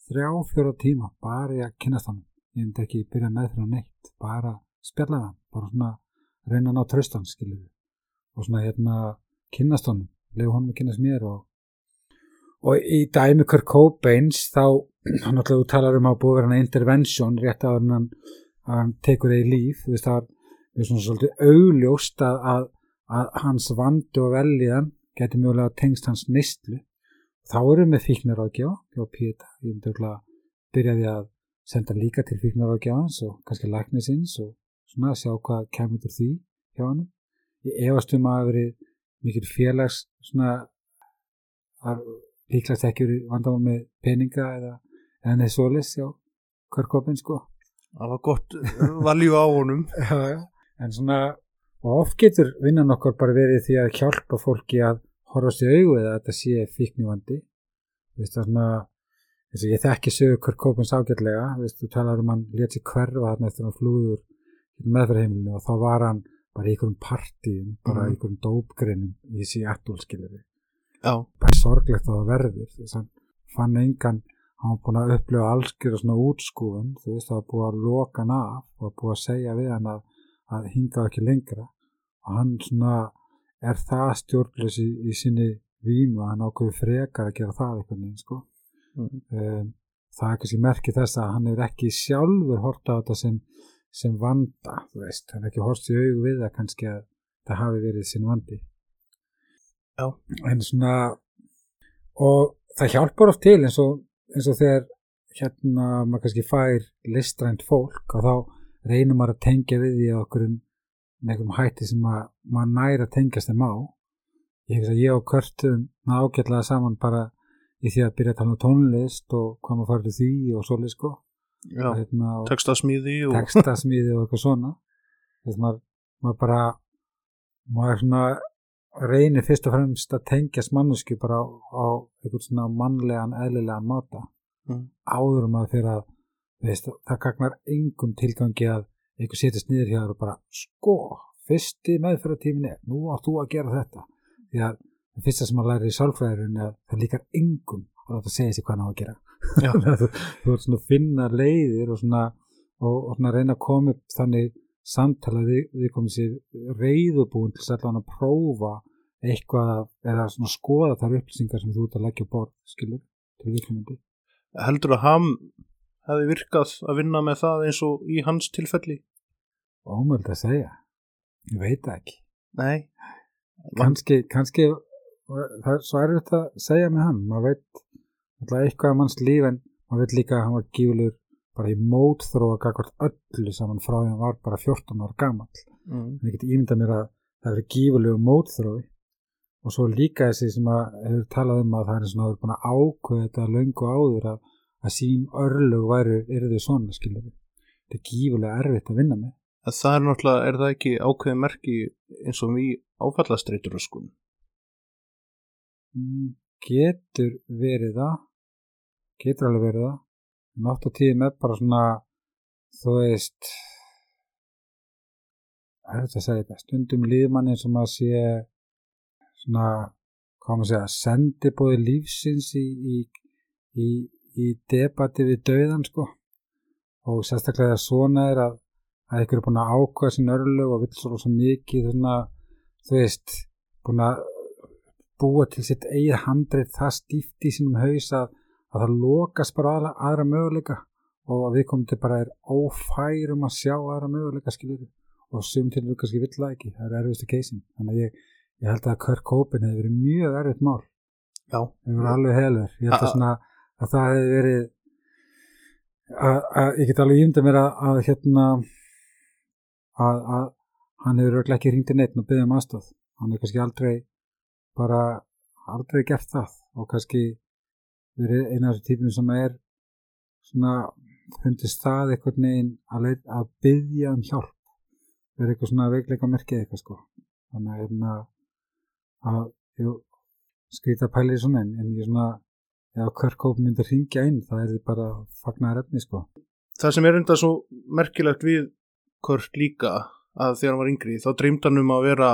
þrjá fjóra tíma bara í að kynast hann ég myndi ekki byrja með fyrir neitt bara spjalla hann, bara svona reyna að ná tröstan við og svona hérna kynast honum. Lefu honum að kynast mér og og í dæmi Kurt Cobains þá, hann alltaf talar um að búið að vera hann intervention rétt að hann, að hann tekur eða í líf þú veist það það er svona svolítið augljóst að, að, að hans vandi og veljiðan geti mjögulega tengst hans nýstlu þá erum við fíknaráðgjáða hjá Píeta, ég myndi örugglega að byrja því að senda líka til fíknaráðgjáðans og kannski læknisins og svona að sjá hvað kemur úr því hjá hann ég efast um að hafa verið mikil félags svona að líklegt ekki verið vandamál með peninga eða eða neð svolis já, Körkopin sko. Það var gott valjú á honum. En svona og oft getur vinnan okkar bara verið því að hjálpa fólki að horfast í augu eða að þetta sé fíknivandi. Veist það svona eins og ég þekki sögur Kurt Cobains ágætlega. Veist þú talar um hann létt sér hverfa þarna eftir hann flúður meðferðheimilinu og þá var hann bara í einhverjum partíum bara Mhm. í einhverjum dópgreinum í þessi ættúlskilari Já, bara sorglegt að það verður þess að fann engan hann var búin að upplifa allskjöra svona útskúfun þú veist það var búið að loka hann af og búið að segja við hann að, að hinga ekki lengra og hann svona er það stjórnlös í, í sinni vímu að hann ákveði frekar að gera það einhvern veginn sko Mhm. um, það er kannski merki þess að hann er ekki sjálfur hort á þetta sem, sem vanda þú veist, hann er ekki við það kannski að það hafi verið sinn vandi. En svona og það hjálpar oft til eins og, eins og þegar hérna maður kannski fær listrænt fólk og þá reynir maður að tengja við á okkur einhverjum hætti sem að maður næri að tengjast þeim á. Ég hef að ég og Körtum ágætlega saman bara í því að byrja að tala um tónlist og hvað maður farið því og svolítið sko. Hérna, og textasmíði og textasmíði og eitthvað svona. Þess maður, maður bara maður svona reynir fyrst og fremst að tengjast mannesku bara á, á einhvern svona mannlegan, eðlilegan máta. Mm. áður um að fyrir að veist, það gagnar engum tilgangi að einhver setjast niður hjá þér og bara sko, fyrsti meðferðartímin er nú átt þú að gera þetta. Því að það fyrsta sem maður læri í sálfræðurinn er að það líkar engum að láta segja sér hvað hann á að gera. Þú, þú ert svona að finna leiðir og svona, og, og svona reyna að koma upp þannig samtala við, komum sér reyðubúin til allan að prófa eitthvað eða svona skoða þar upplýsingar sem þú ert að leggja á borð skilur til viðkomandi. Heldur að hann hefði virkað að vinna með það eins og í hans tilfelli? ómöld að segja. Ég veit ekki. Nei, kannski, kannski það er svo erfitt að segja með hann. Maður veit alltaf eitthvað af manns líf en maður veit líka að hann var gífurlegur bara í mótþróa gagvart öllu saman frá því hann var bara 14 ára gamall. Mm. en ég get ímynda mér að það er gífurlegu mótþrói. Og svo líka þessi sem að hefur talað um að það er svona að búin að ákveða þetta löngu áður að, að sín örlög væru yrðu svona skilur þetta er gífurlega erfitt að vinna með. En það er náttúrulega, er það ekki ákveðið merki eins og við áfallastreitur öskun? Mm, getur verið það. Getur alveg verið það nátt og tíðum er bara svona þú veist er þetta að segja þetta. Stundum líðmann eins og maður sé svona hvað maður segja, sendibóði lífsins í, í, í, í debati við döðan sko. Og sérstaklega svona er að að ykkur er búin að ákvæða sín örlög og vill svo mikið svona, þú veist, búin að búa til sitt eigið handrið það stíft í sínum haus að, að það lokast bara aðra, aðra möguleika og að við komum til bara er ófærum að sjá aðra möguleika skilur og sum til við kannski vill það ekki það er erfiðstu keisin þannig að ég, ég held að Kirk Cobain hefði verið mjög erfitt mál. Já. hefur verið alveg helur ég held að, svona, að það hefði verið að, að ég get alveg ímda mér að, að hérna að, að hann hefur örugglega ekki hringt í neitt og byggðið um aðstóð hann hefur kannski aldrei bara aldrei gert það og kannski verið eina af þessu típum sem er svona fundist það einhvern veginn að, að byggja um hjálp. Verið eitthvað svona veikleika merkið eitthvað sko. Þannig að hérna að jú, skrýta pæli svona en, en ég svona ef Körkóp myndir ringja inn það er bara fagnar efni sko. Það sem er enda svo merkilegt við Kurt líka að þegar hann var yngri þá dreymd hann um að vera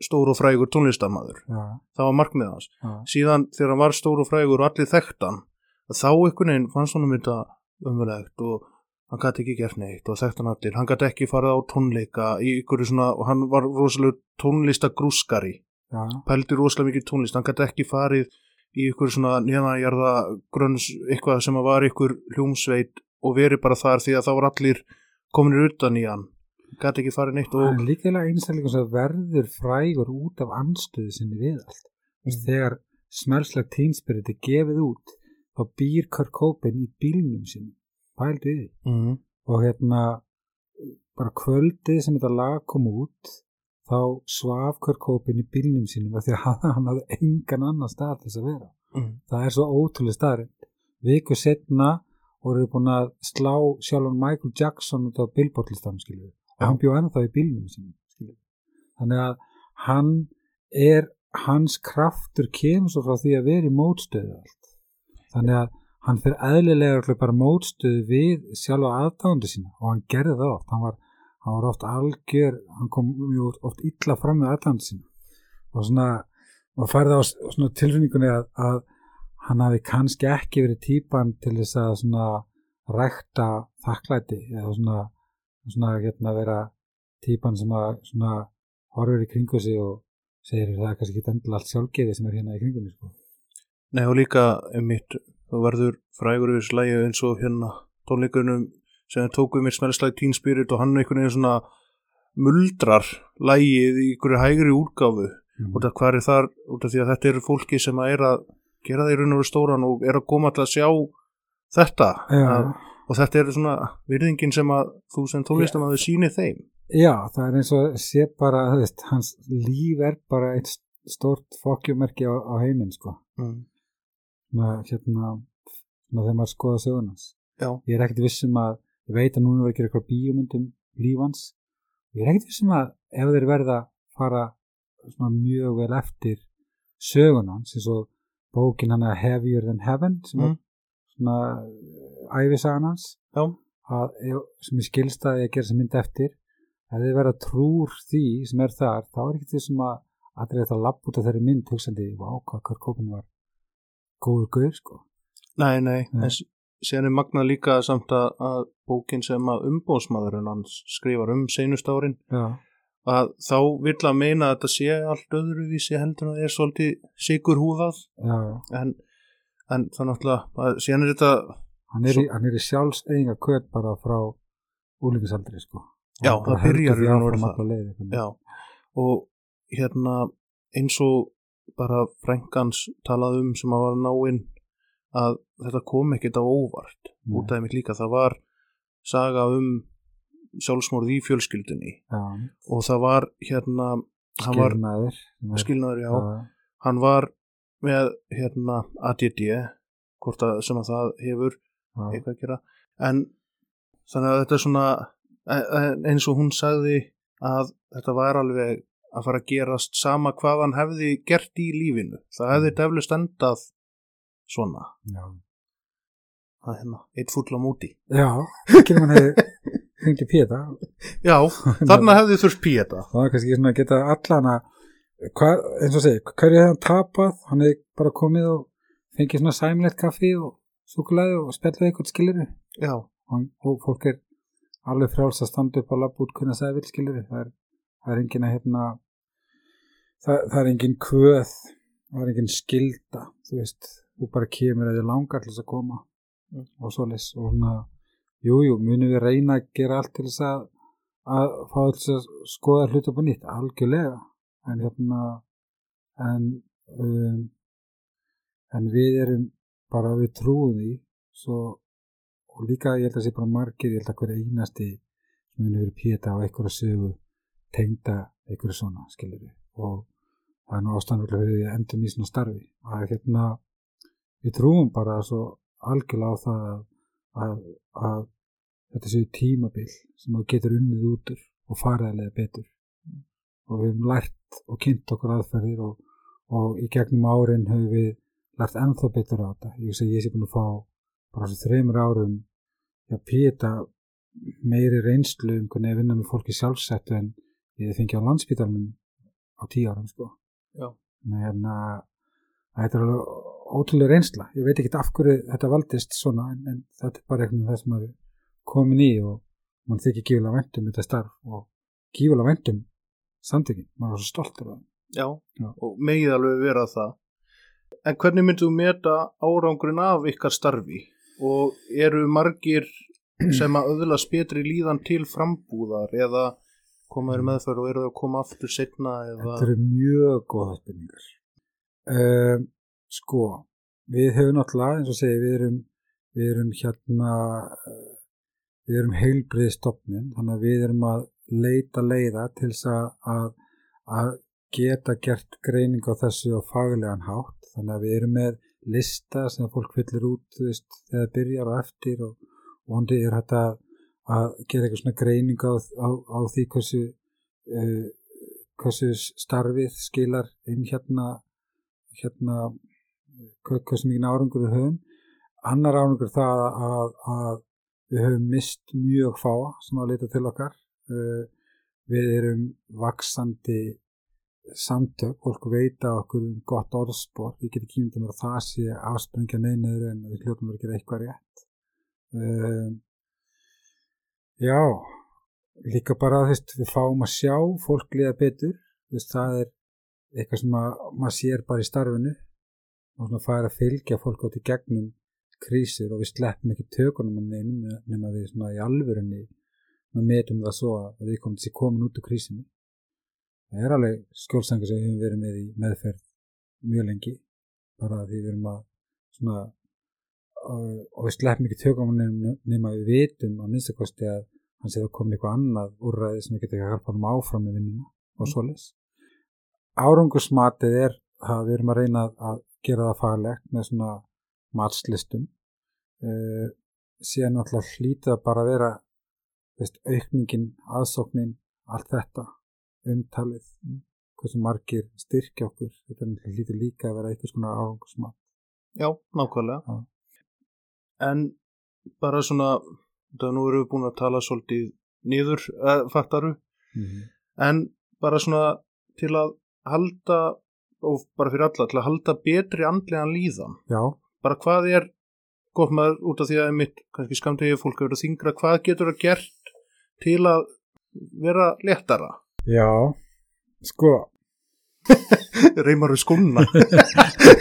stór og frægur tónlistamæður. já, Það var markmið hans. já, Síðan þegar hann var stór og frægur og allir þekkt hann þá einhvern veginn fannst honum þetta umverlegt og hann gæti ekki gert neitt og þekkt hann allir. Hann gæti ekki farið á tónleika í ykkur svona og hann var rosalega tónlistagrúskari. já, Pældi rosalega mikið tónlist. Hann gæti ekki farið í ykkur svona neðanjarða grönns eitthvað sem var ykkur hljómsveit og verið bara þar því að þá var allir kominir utan í hann. Gæti ekki farið neitt og líka einstaklega sem verður frægur út af anstöðu sinni við allt mm. þegar smelsleg tínspirit er gefið út þá býr Körkópin í bílnum sinni í því mm. og hérna bara kvöldið sem þetta lag kom út þá svaf Körkópin í bílnum af því að hann hafði engan annan stað þess að vera Mm. það er svo ótrúlega staðrind viku setna voru búin að slá sjálfan Michael Jackson út á við. og Já. hann bjóð ennþá í bílnum við. þannig að hann er hans kraftur kemur svo frá því að vera í mótstöðu allt þannig að hann fyrir örugglega bara mótstöðu við sjálfa aðdándu sína og hann gerði það oft hann var, hann var oft algjör hann kom mjög oft illa fram með aðdándu sína og svona og færði á svona tilfinningunni að, að hann hafi kannski ekki verið típan til þess að svona rækta þakklæti eða svona, svona hérna vera típan sem að svona horfur í kringu sig og segir það er kannski ekki endilega allt sjálfgeði sem er hérna í kringum mig sko. Nei og líka einmitt, þú verður frægur yfir slægi eins og hérna tónleikunum sem þeir tóku mér smelslægi Teen Spirit og hann einhvern veginn svona muldrar lægið í einhverju hægri útgáfu mm. út af hvað er þar, út af því að þetta eru fólki sem að er að gera það í raun og veru stóran og er að koma til að sjá þetta Já, að, og þetta er svona virðingin sem að þú sem tónlistamæður síni þeim já, það er eins og sé bara, veist, hans líf er bara eitt stort fokkjumerki á, á heiminn sko. mm. Svona, hérna, þegar maður skoða sögunans. Já, ég er ekkert vissum að ég veit að núna verður að gera eitthvað bíómyndum lífans ég er ekkert vissum að ef þeir verða að fara svona mjög vel eftir sögunans eins og bókin hann að Heavier Than Heaven sem Mm. er svona æfisagan hans. Að, sem ég skilst að ég gera sem mynd eftir ef þeir verða trúr því sem er þar þá er ekkert vissum að allir þetta lapp út af þeirri mynd hugsandi, vá hvað Cobain var góður gauð sko. Nei, nei, en s- síðan er magnað líka samt að, að bókin sem að umbóðsmaðurinn hans skrifar um seinust árin já, að þá vill að meina að þetta sé allt öðruvísi heldur en það er svolítið sigur húðað en, en náttúrulega að síðan er þetta hann er, Svo- í, hann er í sjálfseyðinga kvöt bara frá úlingasaldri sko. Já, það. byrjar já, og hérna eins og bara frænkans talað um sem að var náinn að þetta kom ekkert á óvart. Nei. út af mitt líka, það var saga um sjálfsmorð í fjölskyldunni. Já, og það var hérna hann var skilnaður. Skilnaður, já, já, hann var með hérna ADD hvort að sem að það hefur eitthvað að gera? En þannig að þetta er svona e- e- eins og hún sagði að þetta var alveg að fara að gerast sama hvað hann hefði gert í lífinu. Það hefði deflust endað svona. Já. það er hérna, eitt fúll á múti já, ekki mann hefði hringi Péta já, þarna hefði þurft píeta. Það var kannski svona að geta allana hvað, eins og segi, hverju hefði hann tapað? Hann hefði bara komið og fengið svona sæmlegt kaffi og súkulæði og spjallið eitthvað skilur já, og, og fólk er alveg frjáls að standa upp á labb út hvernig það vil skilur það er, það er engin að hérna það, það er engin kvöð það er engin skilda þú veist, þú bara kemur þið langar til þess að koma Mm. og svoleiðis. Og svona, jújú, jú, munum við reyna að gera allt til þess að að fá þess að skoða hlut upp á nýtt? Algjörlega. En hérna en um, en við erum bara við því. Svo og líka ég held að sé bara margir, ég held að hver einasti sem muni verið péta á einhverja sögu tengda einhverju svona skilur við og það er nú fyrir því að endum í svona starfi. Að hérna við trúum bara svo algjörlega á það að, að, að þetta séu tímabil sem þú getur unnið út og faraðilega betur. Og við hefum lært og kynnt okkur aðferðir og, og í gegnum árin höfum við lært ennþá betur á þetta ég sé ég sé búin að fá bara þessu þreymur árum já, píta meiri reynslu um hvernig ég vinna með fólki sjálfsættu en ég fengi á landsbytarnum á tíu árum sko. Nei, hérna, þetta er alveg ótrúlega reynsla ég veit ekki af hverju þetta valdist svona en, en þetta er bara eitthvað það sem maður er komin í og mann þykir gífulega vendum þetta starf og gífulega vendum samtökin, maður er svo stoltur af það Já, Já. og megið alveg vera það. En hvernig myndu þú meta árangurinn af ykkar starfi? Og eru margir sem að öðlast betri líðan til frambúðar eða koma þeir meðferð og eru þeir að koma aftur setna eða... Þetta eru mjög góða spurningar. Um, sko, við höfum náttúrulega, eins og segi, við erum, við erum hérna, eh, við erum heilbrið stopnin, þannig að við erum að leita leiða til þess að, að geta gert greining á þessu á faglegan hátt, þannig að við erum með lista sem fólk fyllir út, veist, þegar byrjar og eftir og vondi er þetta að, gera eitthvað svona greining á, á, á því hversu uh, hversu starfið skilar inn hérna hérna hver- hversu mikið árangur við höfum. Annar árangur það að, að við höfum mist mjög fáa sem að leita til okkar. Uh, við erum vaksandi samtök, fólk veita okkur um gott orðspor, ég get ekki ímynda mér að það sé afsprengja neynir en við hljótum að gera eitthvað rétt. Um, já líka bara þú veist, við fáum að sjá fólk liða betur. Þú veist, það er eitthvað sem að, maður sér bara í starfinu. Og svona fær að fylgja fólk átt í gegnum krísir og við sleppum ekki tökunum að neynum nema við svona í alvörunni við metum það svo að við komum til komin út úr krísinu það er alveg skjólsengar sem við höfum verið með í meðferð mjög lengi. Bara því við erum að svona og, og við sleppum ekki tökum nema, nema við vitum að minnstakosti að hann sé það komin eitthvað annað úrræði sem við getum ekki að hjálpa hann áfram með vinnuna og svoleiðis. Árangursmatið er að við erum að reyna að gera það faglegt með svona matslistum. Uh, síðan alltaf hlítið að bara vera veist, aukningin, aðsóknin allt þetta, umtalið hversu margir styrkja okkur þetta hlítið líka að vera eitthvað svona árangursmat Já, nákvæmlega. Já. En bara svona, það nú erum við búin að tala svolítið niður, uh, fattaru, mm -hmm. en bara svona til að halda, og bara fyrir alla, til að halda betri andlegan líðan. Já, Bara hvað er, gott maður út af því að mitt, kannski skamtegið fólk hefur að þingra, hvað getur það gert til að vera léttara? Já sko, Reymar við skóna.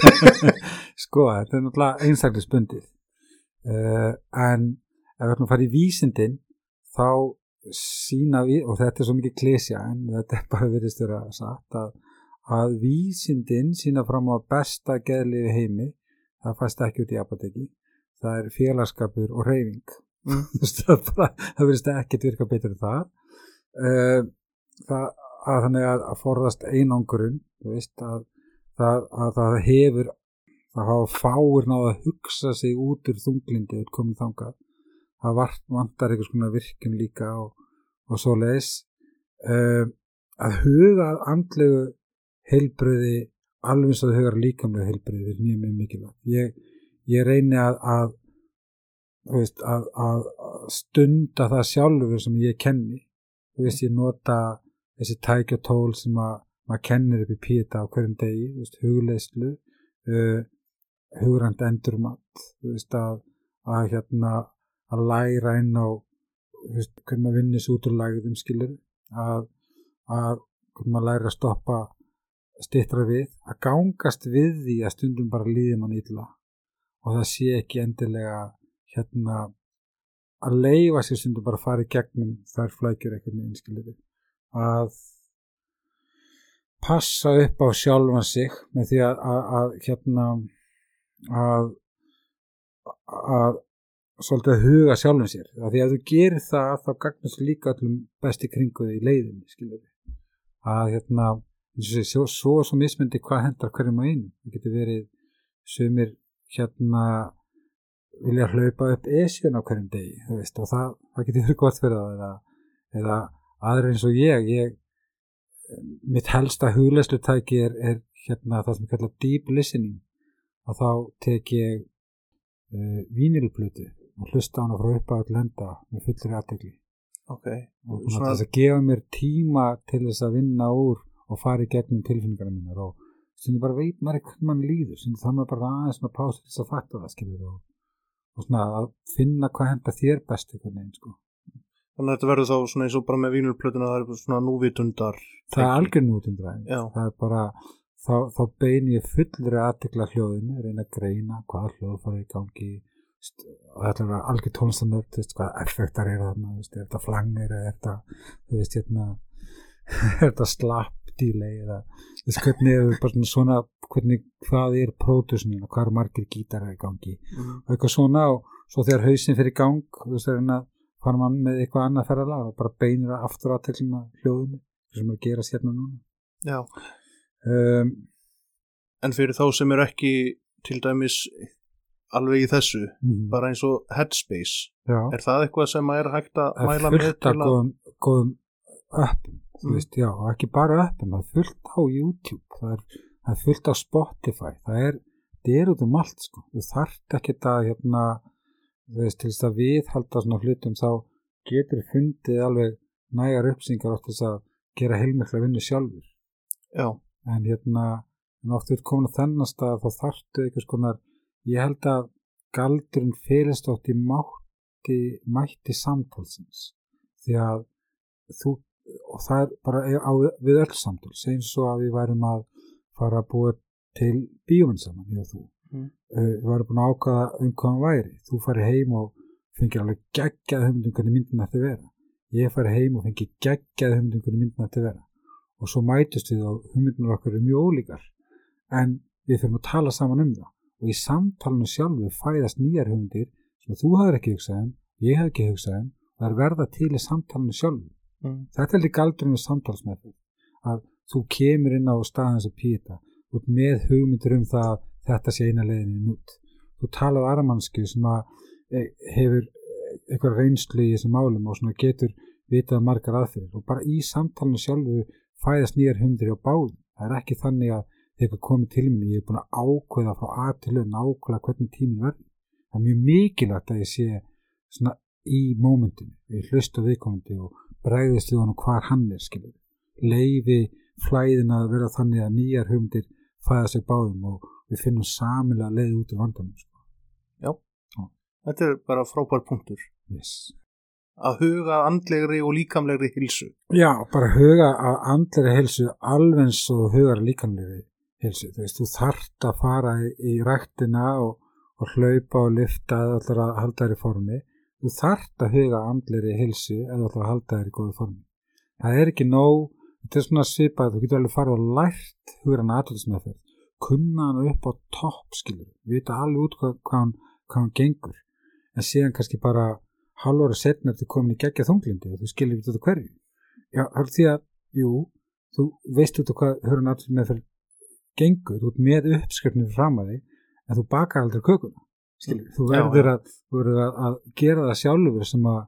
sko, þetta er náttúrulega einstaklisbundið uh, en ef við ætlum að fara í vísindin þá sína við, og þetta er svo mikið klesja en þetta er bara virðist vera satt að, að vísindin sína fram á besta geðliði heimi það fæst ekki út í apoteki það er félagskapur og reyfing Mm. það, er virðist ekkert virka betur en það uh, það að þannig að, að forðast einangurinn veist að það, að það hefur það hafa fáir náða að hugsa sig út úr þunglindi og komið þangað. Það vart, vantar einhvers konar virkun líka og, og svo leis uh, að huga að andlegu heilbröði alveg eins og þau hugar líkamlega heilbröði er mjög mjög mikilvægt. Ég, ég reyni að, að, veist, að, að að stunda það sjálfur sem ég kenni. Þú veist ég nota þessi tæki og tól sem að maður kennir upp í píta á hverjum degi veist, hugleyslu uh, hugrænt endurmat þú veist að, að hérna að læra inn á veist, hvernig maður vinnir svo út úr lægðum skilur að, að hvernig maður læra að stoppa stittra við, að gangast við því að stundum bara líði mann illa og það sé ekki endilega hérna að leifa sér stundum bara að fara í gegnum þær flækjur eitthvað með einskilur að passa upp á sjálfan sig með því að, að, að hérna að að svolítið huga sjálfum sér. Af því að þú gerir það þá gagnast líka allum besti kringuði í leiðinni skilur að hérna sé, svo, svo, svo mismyndi hvað hendar hverjum á einu það getur verið sumir hérna vilja hlaupa upp esjun á hverjum degi veist, og það, það getur verið gott fyrir það eða, eða aðra eins og ég, ég mitt helsta hugleslutæki er, er hérna það sem ég kalla deep listening. Að þá tek ég uh, vínilplötu og hlusta hana frá upp að lenda með fullri aðtegli ok, og Svona- þess að gefa mér tíma til þess að vinna úr og fara í gegnum tilfinningarna mínar og stundum bara veit maður hvernig mann líður. Stundum það maður bara aðeins svona pása þess að fatta það skilur og, og svona að finna hvað henda þér best einhvern veginn sko. Þannig að þetta verður þá svona eins og bara með vínulplötuna það er svona núvitundar það er algjör Já. það er bara þá, þá bein ég fullri aðtekla hljóðinu reyna að greina hvaða hljóð fara í gangi og þetta er algjör tónstanöld hvað effektar er þarna er þetta flangir er þetta þú veist hérna er þetta slapp delay eða þú veist hvernig er bara svona, hvernig hvað er pródusnin og hvað eru margir gítarar í gangi mm. og eitthvað svona og svo þegar hausinn fyrir gang þú veist það er að fara mann með eitthvað annað ferðalag og bara beinir að aftur aðteklina hljóðinu sem er að gera sérna núna já, um, en fyrir þá sem eru ekki til dæmis alveg í þessu mhm, bara eins og Headspace já, er það eitthvað sem er hægt að mæla er með til að góðum, góðum appum þú Mm. veist, já, ekki bara appum það er fullt á YouTube það er, það er fullt á Spotify það er, það er út um allt sko. þú þarft ekki að hérna, veist, til þess að viðhalda svona hlutum þá getur fundið alveg nægar uppsingar átt þess að gera heilmikla vinnu sjálfur. Já, en hérna en oft við komin að þennan stað þá þarftu einhvers konar ég held að galdurinn félist átt í mátti mætti samtalsins. Því að þú og það er bara á, við öll samtal segjum svo að við værum að fara að búa til bíóminn saman ég og þú Mm. uh, við varum búin að ákvaða um hvað hann væri. Þú fari heim og fengir alveg geggjað hugmyndum hvernig myndin ætti að vera. Ég fari heim og fengi geggjað hugmyndum hvernig myndin ætti að vera. Og svo mætust við og hugmyndunar okkar eru mjög ólíkar. En við fyrir að tala saman um það. Og í samtalenu sjálfu fæðast nýjar hugmyndir sem þú hafður ekki hugsað um ég hef ekki hugsað um það er verða til í samtalenu sjálfu. Mm. þetta er líka galdurinn við samtalsmeðferð. Að þú kemur inn á staðins og pýta út með hugmyndir um það að þetta sé eina leiðin út. Þú talaðu aramannsku sem að e, hefur eitthvað reynslu í þessum málum og svona getur vitað margar aðferðir og bara í samtalenu sjálfu fæðast nýjar hugmyndir á báðum. Það er ekki þannig að þegar komið til minni ég er búin að ákveða frá að til að nákvæða hvernig tíminn verður. Það er mjög mikilvægt að ég sé svona í mómentinu, ég hlusta viðkomandi og bregðist við honum hvar hann er skilur, leifi flæðin að vera þannig að nýjar hugmyndir fæða sig báðum og við finnum samilega leið út úr vandanum sko. þetta er bara frábær punktur. Yes. að huga andlegri og líkamlegri hilsu Já, bara huga að andleri helsu alveg eins og að líkamlegri helsu, þú veist, þú þart að fara í, ræktina og, og hlaupa og lifta eða að halda þér í formi. Þú þart að huga að andleri helsu eða að halda þér í góðu formi. Það er ekki nóg, þetta er svona svipað þú getur alveg farið og lært hugur hann aðtöðsmeðferð, kunna hann upp á topp skilur, vita alveg út hvað, hvað, hann, hvað hann gengur. En síðan kannski bara halvóra setna eftir komin í geggja þunglindi og þú skilur ekki þetta hverju. Já, það er því að, jú, þú veist út á hvað hörun allir með fyrir gengur, þú ert með uppskrifnir fram að þig, en þú bakar aldrei kökuna. Skilur, þú Já, verður, að, þú verður að, að gera það sjálfur sem að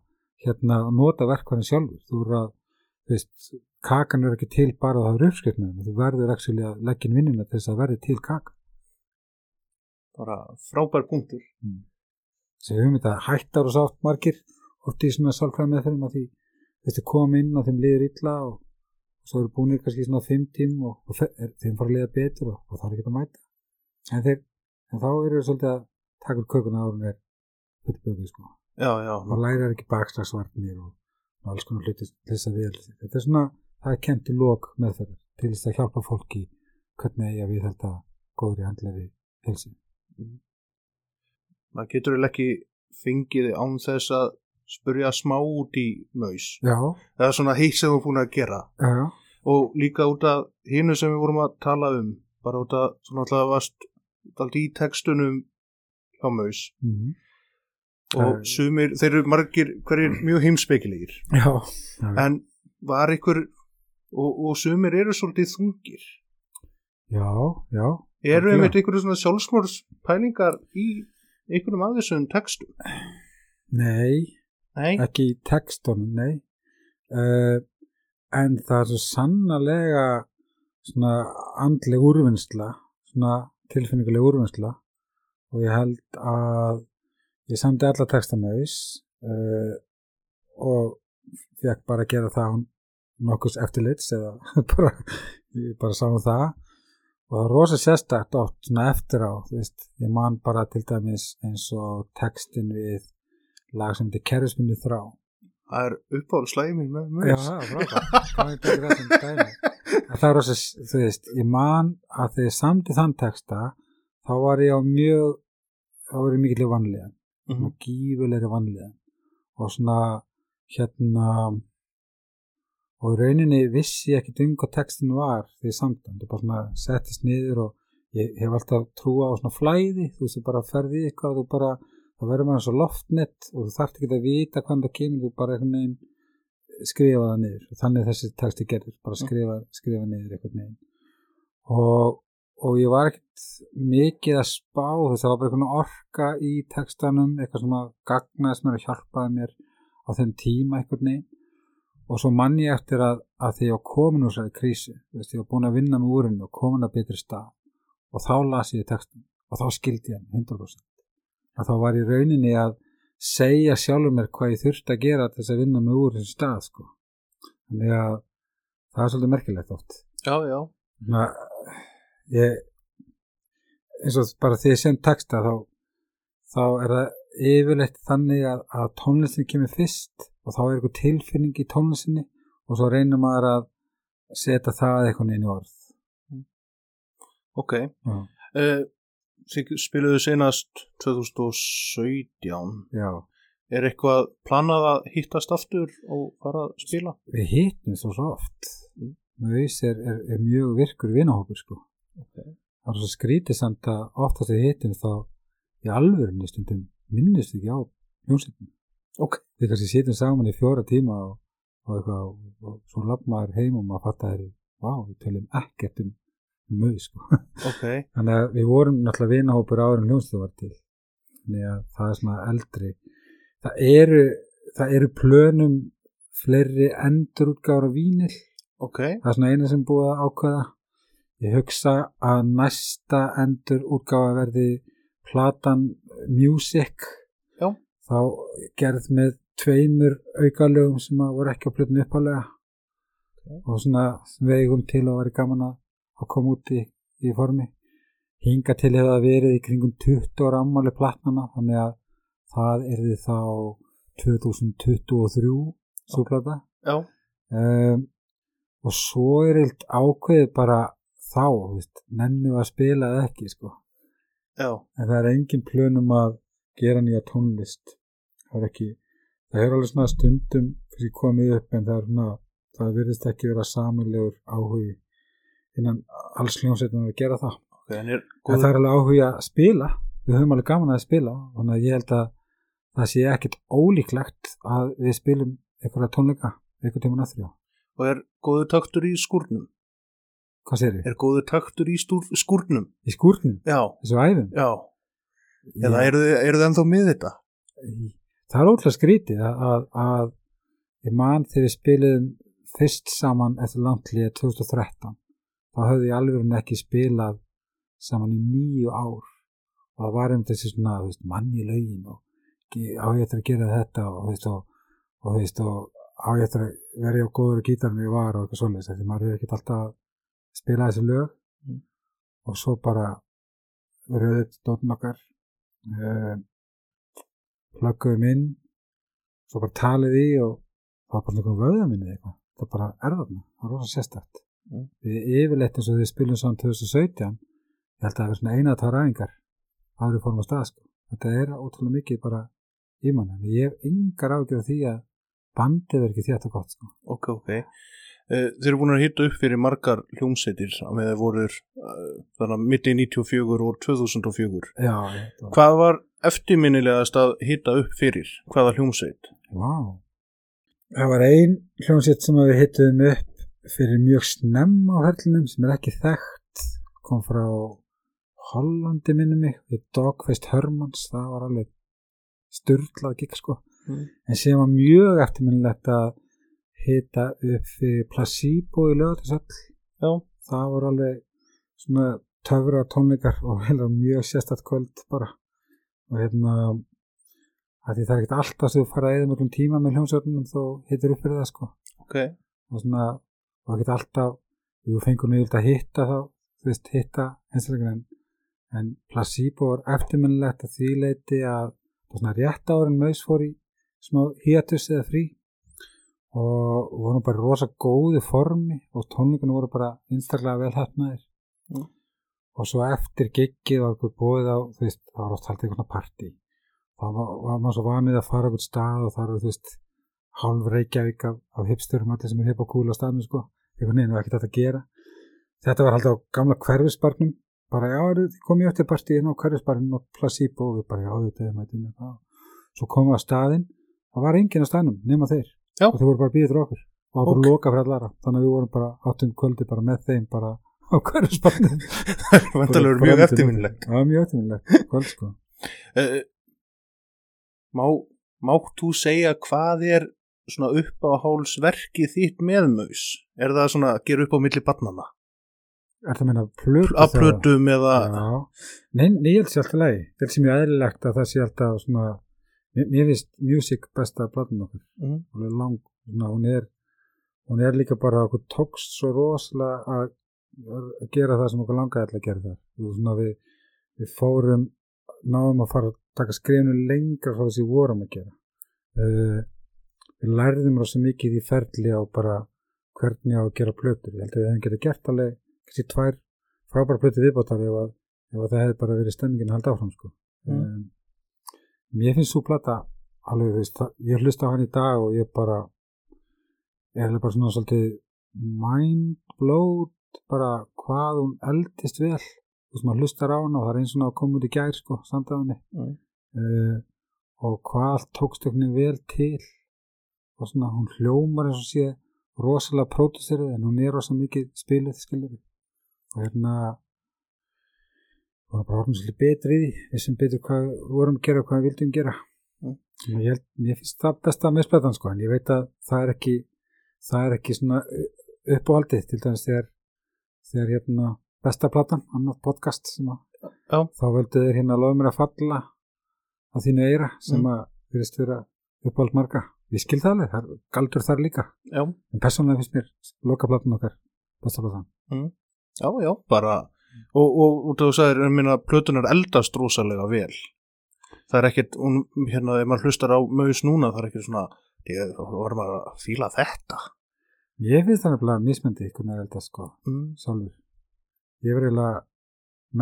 hérna, nota verkvæðin sjálfur. Þú verður að, þú veist, kakan er ekki til bara að það er uppskrifnir, en þú verður actually að leggja inn vinnuna til þess að verði til kaka. bara frábær punktur. Þessi hugmynd að hættar og sátt margir oft í svona sálfræð meðferðum að því þessi kom inn og þeim liður illa og, og svo eru búinir kannski svona fimm tím og, og þeim fara að liða betur og, og það er ekki að mæta. En, þeir, en þá eru þeir svolítið að taka kökuna árun er fullbökuð sko. Já, já, og læra ekki bakslagsvarnir og, og alls konar hluti til þess að við þetta er svona, það er kent í lók meðferðar til þess að hjálpa fólki hvernig eigi að við þetta góðri handleri helsi maður getur eiginlega ekki fengið án þess að spurja smá út í maus. Já, það er svona heitt sem þú er búin að gera. Já, og líka út af hinu sem við vorum að tala um bara út af svona alltaf varst alltaf í textunum hjá maus. Mhm, og Það- sumir, þeir eru margir hverjir mjög já. en var ykkur og, og sumir eru svolítið þungir Já, já. eru Algjörlega. einmitt ykkur svona sjálfsmórspælingar í einhverjum af þessum textum Nei, nei, ekki í textunum, nei. Uh, en það er svo sannarlega svona andleg úrvinnsla svona tilfinninguleg úrvinnsla og ég held að ég samdi alla textamöðis uh, og fekk bara að gera það án nokkus eftirlits eða bara, bara sá um það og það var rosa sérstakt oft svona eftir á, þú veist, ég man bara til dæmis eins og textin við lag sem heitir Kerrisminni þrá Það er uppáður slæmin með mér. Já, það er frábært. Hvað er þetta sem dæmi? En Það er rosa, þú veist, ég man að þegar ég samdi þann texta þá var ég á mjög þá var ég mikilvæg vanlega Mhm. svona gífulegri vanlega og svona hérna og í rauninni vissi ég ekkert um hvað textin var samdi hann, það bara svona settist niður og ég hef alltaf trúa á svona flæði, þú veist, þú bara ferði eitthvað og þú bara, það verður maður svo loftnett og þú þarft ekki að vita hvað það kemur, þú bara einhvern veginn skrifa það niður. Og þannig þessi texti gerður, bara skrifa, skrifa niður einhvern veginn. Og, og ég var ekkert mikið að spá. Þess að það var bara einhvern orka í textanum, eitthvað sem að gagnaðist mér að hjálpaði mér á þeim tíma einhvern veginn og svo mann ég eftir að, að því ég var komin úr þessari veist, ég var búin að vinna með úrinu og komin að betri stað og þá las ég textin og þá skildi ég hann 100% að þá var í rauninni að segja sjálfur mér hvað ég þurfti að gera þess að vinna með úr þessu stað sko. þannig að það er svolítið merkilegt oft Já, já. Ná, ég eins og bara því ég sem texta þá, þá er það yfirleitt þannig að, að tónlistin kemur fyrst og þá er eitthvað tilfinning í tónlistinni og svo reynir maður að setja það eitthvað inn í orð Ok. Uh, þið spiluðu senast 2017. Já, Er eitthvað planað að hittast aftur og fara að spila? við hittum svo svo oft Mm. Möðis er, er, er mjög virkur vinahópur sko Ok. það er svo skrítið samt að oftast við hittum þá í alvörunni stundum minnist ekki á hljómsveitin Ok. við kannski sitjum saman í fjóra tíma og, og, eitthvað, og, og svo lapp maður heim og maður fattar þeirri vá, við töljum ekkert um möð sko. Ok. þannig að við vorum náttúrulega vinahópur áður en hljómsveitin var til þannig að það er svona eldri það eru, það eru plönum fleiri endurútgára vínil Ok. það er svona eina sem búið að ákveða ég hugsa að næsta endur útgáfa verði platan Music Já. Þá gerð með tveimur aukalögum sem voru ekki á plötinu uppalega og svona vegum til að vera gaman að koma út í, í formi. Hinga til hefða verið í kringum 20 ára ammali platnana þannig að það erði þá 2023 svo plata Já. um, og svo er eilt ákveðið bara þá, nennu að spila ekki, sko, en það er engin plönum að gera nýja tónlist það er ekki, það er alveg svona stundum fyrir komið upp en það er svona það virðist ekki vera samilegur áhugi innan alls hljómsveitum að gera það, Ok, en er en góð... það er alveg áhugi að spila við höfum alveg gaman að spila þannig að ég held að það sé ekkit ólíklegt að við spilum einhverja tónleika, einhver tíman að þrjá Og er góðu taktur í skúrnum? hvað sér ég? Er góðu taktur í stúr... skúrnum? Í skúrnum, Já. þessu æfum Já. Eða eru þið ennþá með þetta? Það er ótrúlega skrítið að, að, að ég man þegar við spiliðum fyrst saman eftir landlið 2013 þá höfðu ég alveg ekki spilað saman í nýju ár og það var um þessi svona veist, mann í laugin og á ég eftir að gera þetta og, þú veist, og, og, veist, og á ég eftir að vera á góður gítar en ég var og eitthvað svoleiðis því maður er ekkert alltaf að spila þessi lög Mm. og svo bara rauðið stóttin okkar um, plugguðum inn svo bara talið í og það var bara einhvern vöða minni eitthvað það bara er þarna, það er rosa sérstætt Mm. við yfirleitt eins og við spilum saman 2017 ég held að það er svona eina að það ræðingar áður fórum á stað sko. þetta er ótrúlega mikið bara í mann en ég hef yngar ágjörð því að bandið er ekki þetta gott sko. Ok, ok. Uh, þeir eru búin að hitta upp fyrir margar hljómsveitir með þeir voruður uh, þannig að mitti 94 og 2004. já, Hvað var eftirminnilegast að hitta upp fyrir? Hvaða hljómsveit? Vá. Það var ein hljómsveit sem við hittum upp fyrir mjög snemm á herlinum sem er ekki þekkt kom frá Hollandi minni mig við Dogfest Hermans það var alveg sturlað gikk sko Mm. en sem var mjög eftirminnilegt að hitta upp fyrir Placebo í lögatarsöll Já. það voru alveg svona töfra tónleikar og heila mjög sérstætt kvöld bara. Og hérna það er ekkert alltaf sem þú fara eða mjög tíma með hljómsveitunum þó hittir upp fyrir það sko. Ok, og svona og ekkert alltaf við fengum nýðild að hitta þá þú veist hitta einstaklega en, en placebo var eftirminnilegt að því leiti að það svona rétt árin maus fór í smá hiatus eða frí og voru bara rosa góði formi og tónleikunum voru bara einstaklega vel hefnaðir Mm. og svo eftir giggið var okkur búið á þú veist, það var oft haldið einhverna partí. Þá var, var maður svo vanið að fara okkur stað og það eru þú veist hálf reykjavík af, af hipsturum allir sem er hip og cool á staðinu sko. Einhvern veginn var ekkert að gera. Þetta var haldið á gamla hverfisbarnum. Bara já, þið komið eftir partíin á hverfisbarnum og placebo og við bara já, þetta er mætið með það. Svo komum við á staðin það var enginn á staðnum nema þeir Já. og þeir voru bara býðið til okkur. Og það var bara loka fyrir allara þannig að við vorum bara áttum kvöldi bara með þeim bara á hverfisbarnum vantalur mjög eftirminnilegt. Já, mjög eftirminnilegt. Kvöld sko. Uh, má, mátt þú segja hvað er svona upp á hálsverki þitt með maus? Er það svona að gera upp á milli barnana Er það að meina plötu? að plötum eða Já, nei, ég held sér alltaf lægi. Ég held sem mjög eðlilegt að það sé alltaf svona, mér, finnst music besta platan okkur, mm. alveg lang, svona, hún er, hún er líka bara okkur tókst svo rosalega að, að gera það sem okkur langaði alltaf að gera það. Þú Svona, við, við fórum, náðum að fara að taka skrifinu lengra frá þessi vorum að gera. Uh, við lærðum rosa mikið í ferli á bara hvernig á að gera plötur. Ég held að við hefum getið gert alveg kannski tvær frábæra plötu viðbótar ef, að, ef að það hefði bara verið stemmingin að halda áfram sko. Mm. um, mér finnst svo plata alveg, þú veist, ég hlusta á hann í dag og ég bara er alveg bara svona svolítið mind blowed bara hvað hún eldist vel. Þú veist, maður hlustar á hana og það er eins og að koma út í gær sko, samdaðinni Mm. uh, og hvað tókst einhvern veginn vel til. Og svona hún hljómar eins og sé rosalega pródusserið en hún er rosa mikið spilið skilur og hérna og bara orðin svolítið betri í því. Við sem betur hvað vorum að gera og hvað við vildum gera. Mm. og ég, held, ég finnst það besta með splætan sko en ég veit að það er ekki það er ekki svona uppáhaldið til dæmis þegar þegar hérna besta platan, annað podcast sem að Já. þá völdu þeir hérna lofa mér að falla á þínu eira sem Mm. að virðist vera uppáhald marga. Ég skil það alveg, það er galdur þar líka. Já, en persónulega finnst mér loka platan okkar besta platan. Já, já, bara og, og út af þú sagðir, ég minna plötunar eldast rosalega vel. Það er ekkert, hérna, ef maður hlustar á maus núna, það er ekkert svona ég var maður að fíla þetta? Ég finnst það nefnilega mismyndi hvernig það þetta sko mm. sjálfur. Ég var eiginlega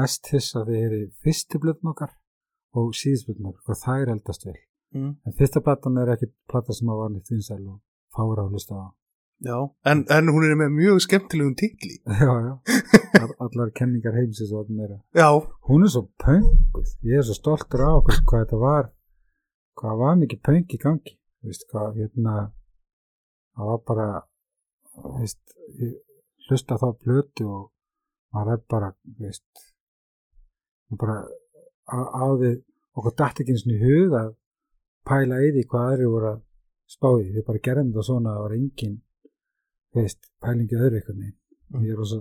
mest hiss að þið í fyrstu blöðn okkar og síðust blöðn okkar hvað það er eldast vel. Mm. en fyrsta platan er ekki plata sem að var nýtt vinsæl og fára að hlusta á já, en, en hún er með mjög skemmtilegum titli. Já, já, All- allar kenningar heimsins og allir meira. Já, hún er svo pönguð, ég er svo stoltur á okkur hvað þetta var. Hvað var mikið pöng í gangi? Þú veist hvað, hérna það var bara veist, hlusta þá blötu og maður er bara veist bara því okkur dætt ekki eins og í hug að pæla í því hvað aðri voru að spá í, við bara gerðum þetta svona að það var engin þú veist, pælingi öðru eitthvað neginn Mm. ég er rosa,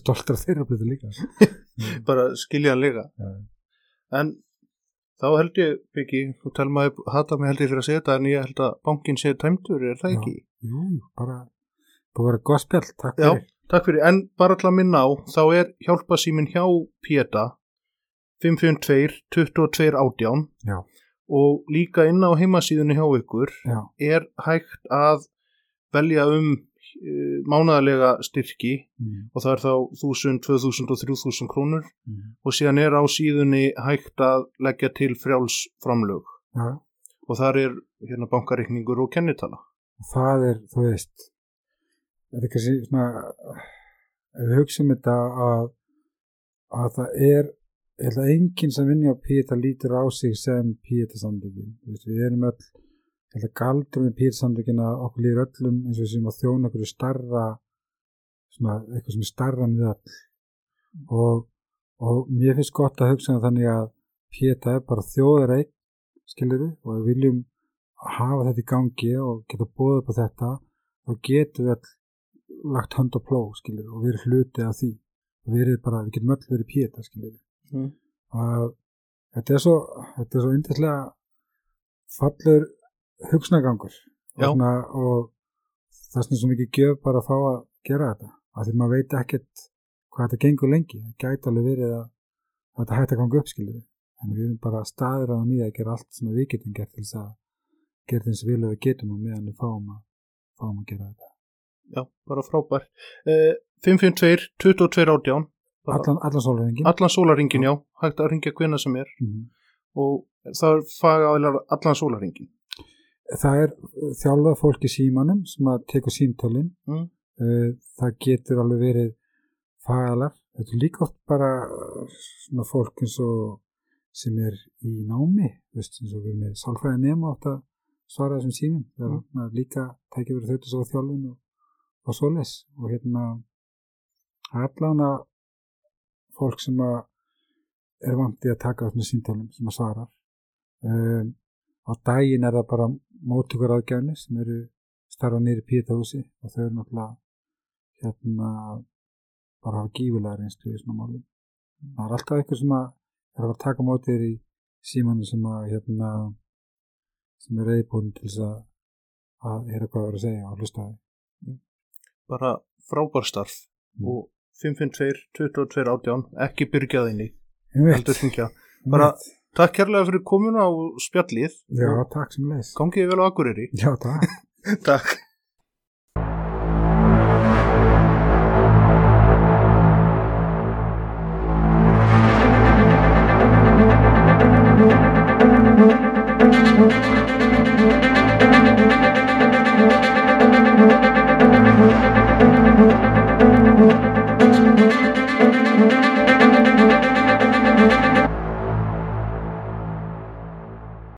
stoltur af þeirra blötu líka bara skiljanlega Já. en þá held ég, Byggi þú telma að hata mig held ég fyrir að segja þetta en ég held að bankin sé tæmtur, er það ekki? Jú, bara að vera gott spjall, takk Já. fyrir. Takk fyrir, en bara til að minna á þá er hjálpasímin hjá Péta 552 22 átján Já. og líka inn á heimasíðunni hjá ykkur Já, er hægt að velja um mánaðarlega styrki mm, og það er þá 1000, 2000 og 3000 krónur mm, og síðan er á síðunni hægt að leggja til frjáls framlög. Já, og þar er hérna bankareikningur og kennitala. Það er, þú veist, þetta er kannski svona, ef við hugsaum þetta að, að það er, að enginn sem vinni á Píeta lítur á sig sem Píeta samtökin, við erum öll, að galdur með Píeta samtökin að okkur líður öllum eins og sem að þjóna okkur starra, svona, eitthvað sem er starra en við öll. Og, og mér finnst gott að hugsa um þannig að Píeta er bara þjóðareik, skiluru, og við viljum hafa þetta í gangi og geta búið upp á þetta og getum við all lagt hönd og pló skilur og verið hluti af því. Og verið bara, við getum öll verið píeta skilur Mm. að þetta er svo þetta er svo yndislega fallur hugsnagangur og, það er svo mikið gjöf bara að fá að gera þetta af því maður veit ekkert hvað þetta gengur lengi það gæti alveg verið að þetta hætti að ganga upp skilur en við erum bara staðir á nýja að gera allt sem við getum gert til þess að gera þess að við getum og meðan við fáum að, fáum að gera þetta Já, bara frábær. Uh, 552 22 átján. Allan, allan sólurengin Allan sólaringin, já. Hægt að ringja hvenna sem er. Mhm. Og það er fagaðilar allan sólaringin. Það er þjálfað fólk í símanum sem að teka símtölin. Mm. uh, það getur alveg verið fagalar, þetta er líka oft bara uh, svona fólk eins og sem er í námi veist, eins og við erum með sálfræði nema átt að svara þessum símum. Það Mm. er líka tækja verið þau svo þjálfun og, og svoleiðis. Og hérna allan að fólk sem að er vandi að taka svona símtölum sem að svara. Um, á daginn er það bara móttökur aðgjáni sem eru starfa nýri pítahúsi og þau eru náttúrulega hérna bara hafa gífulega reynslu í svona málum það er alltaf eitthvað sem að er að að taka mótið í símanu sem að hérna sem er reyðbúin til þess að að heyra hvað það er að segja og hlusta á því Bara frábær starf. Mm. Og 552 22 átján. Ekki byrjaðinni. Heldur hringja. bara- veit. Takk kærlega fyrir komuna á spjallið. Já, takk sem leys Gangið vel á Akureyri. Já, takk Takk.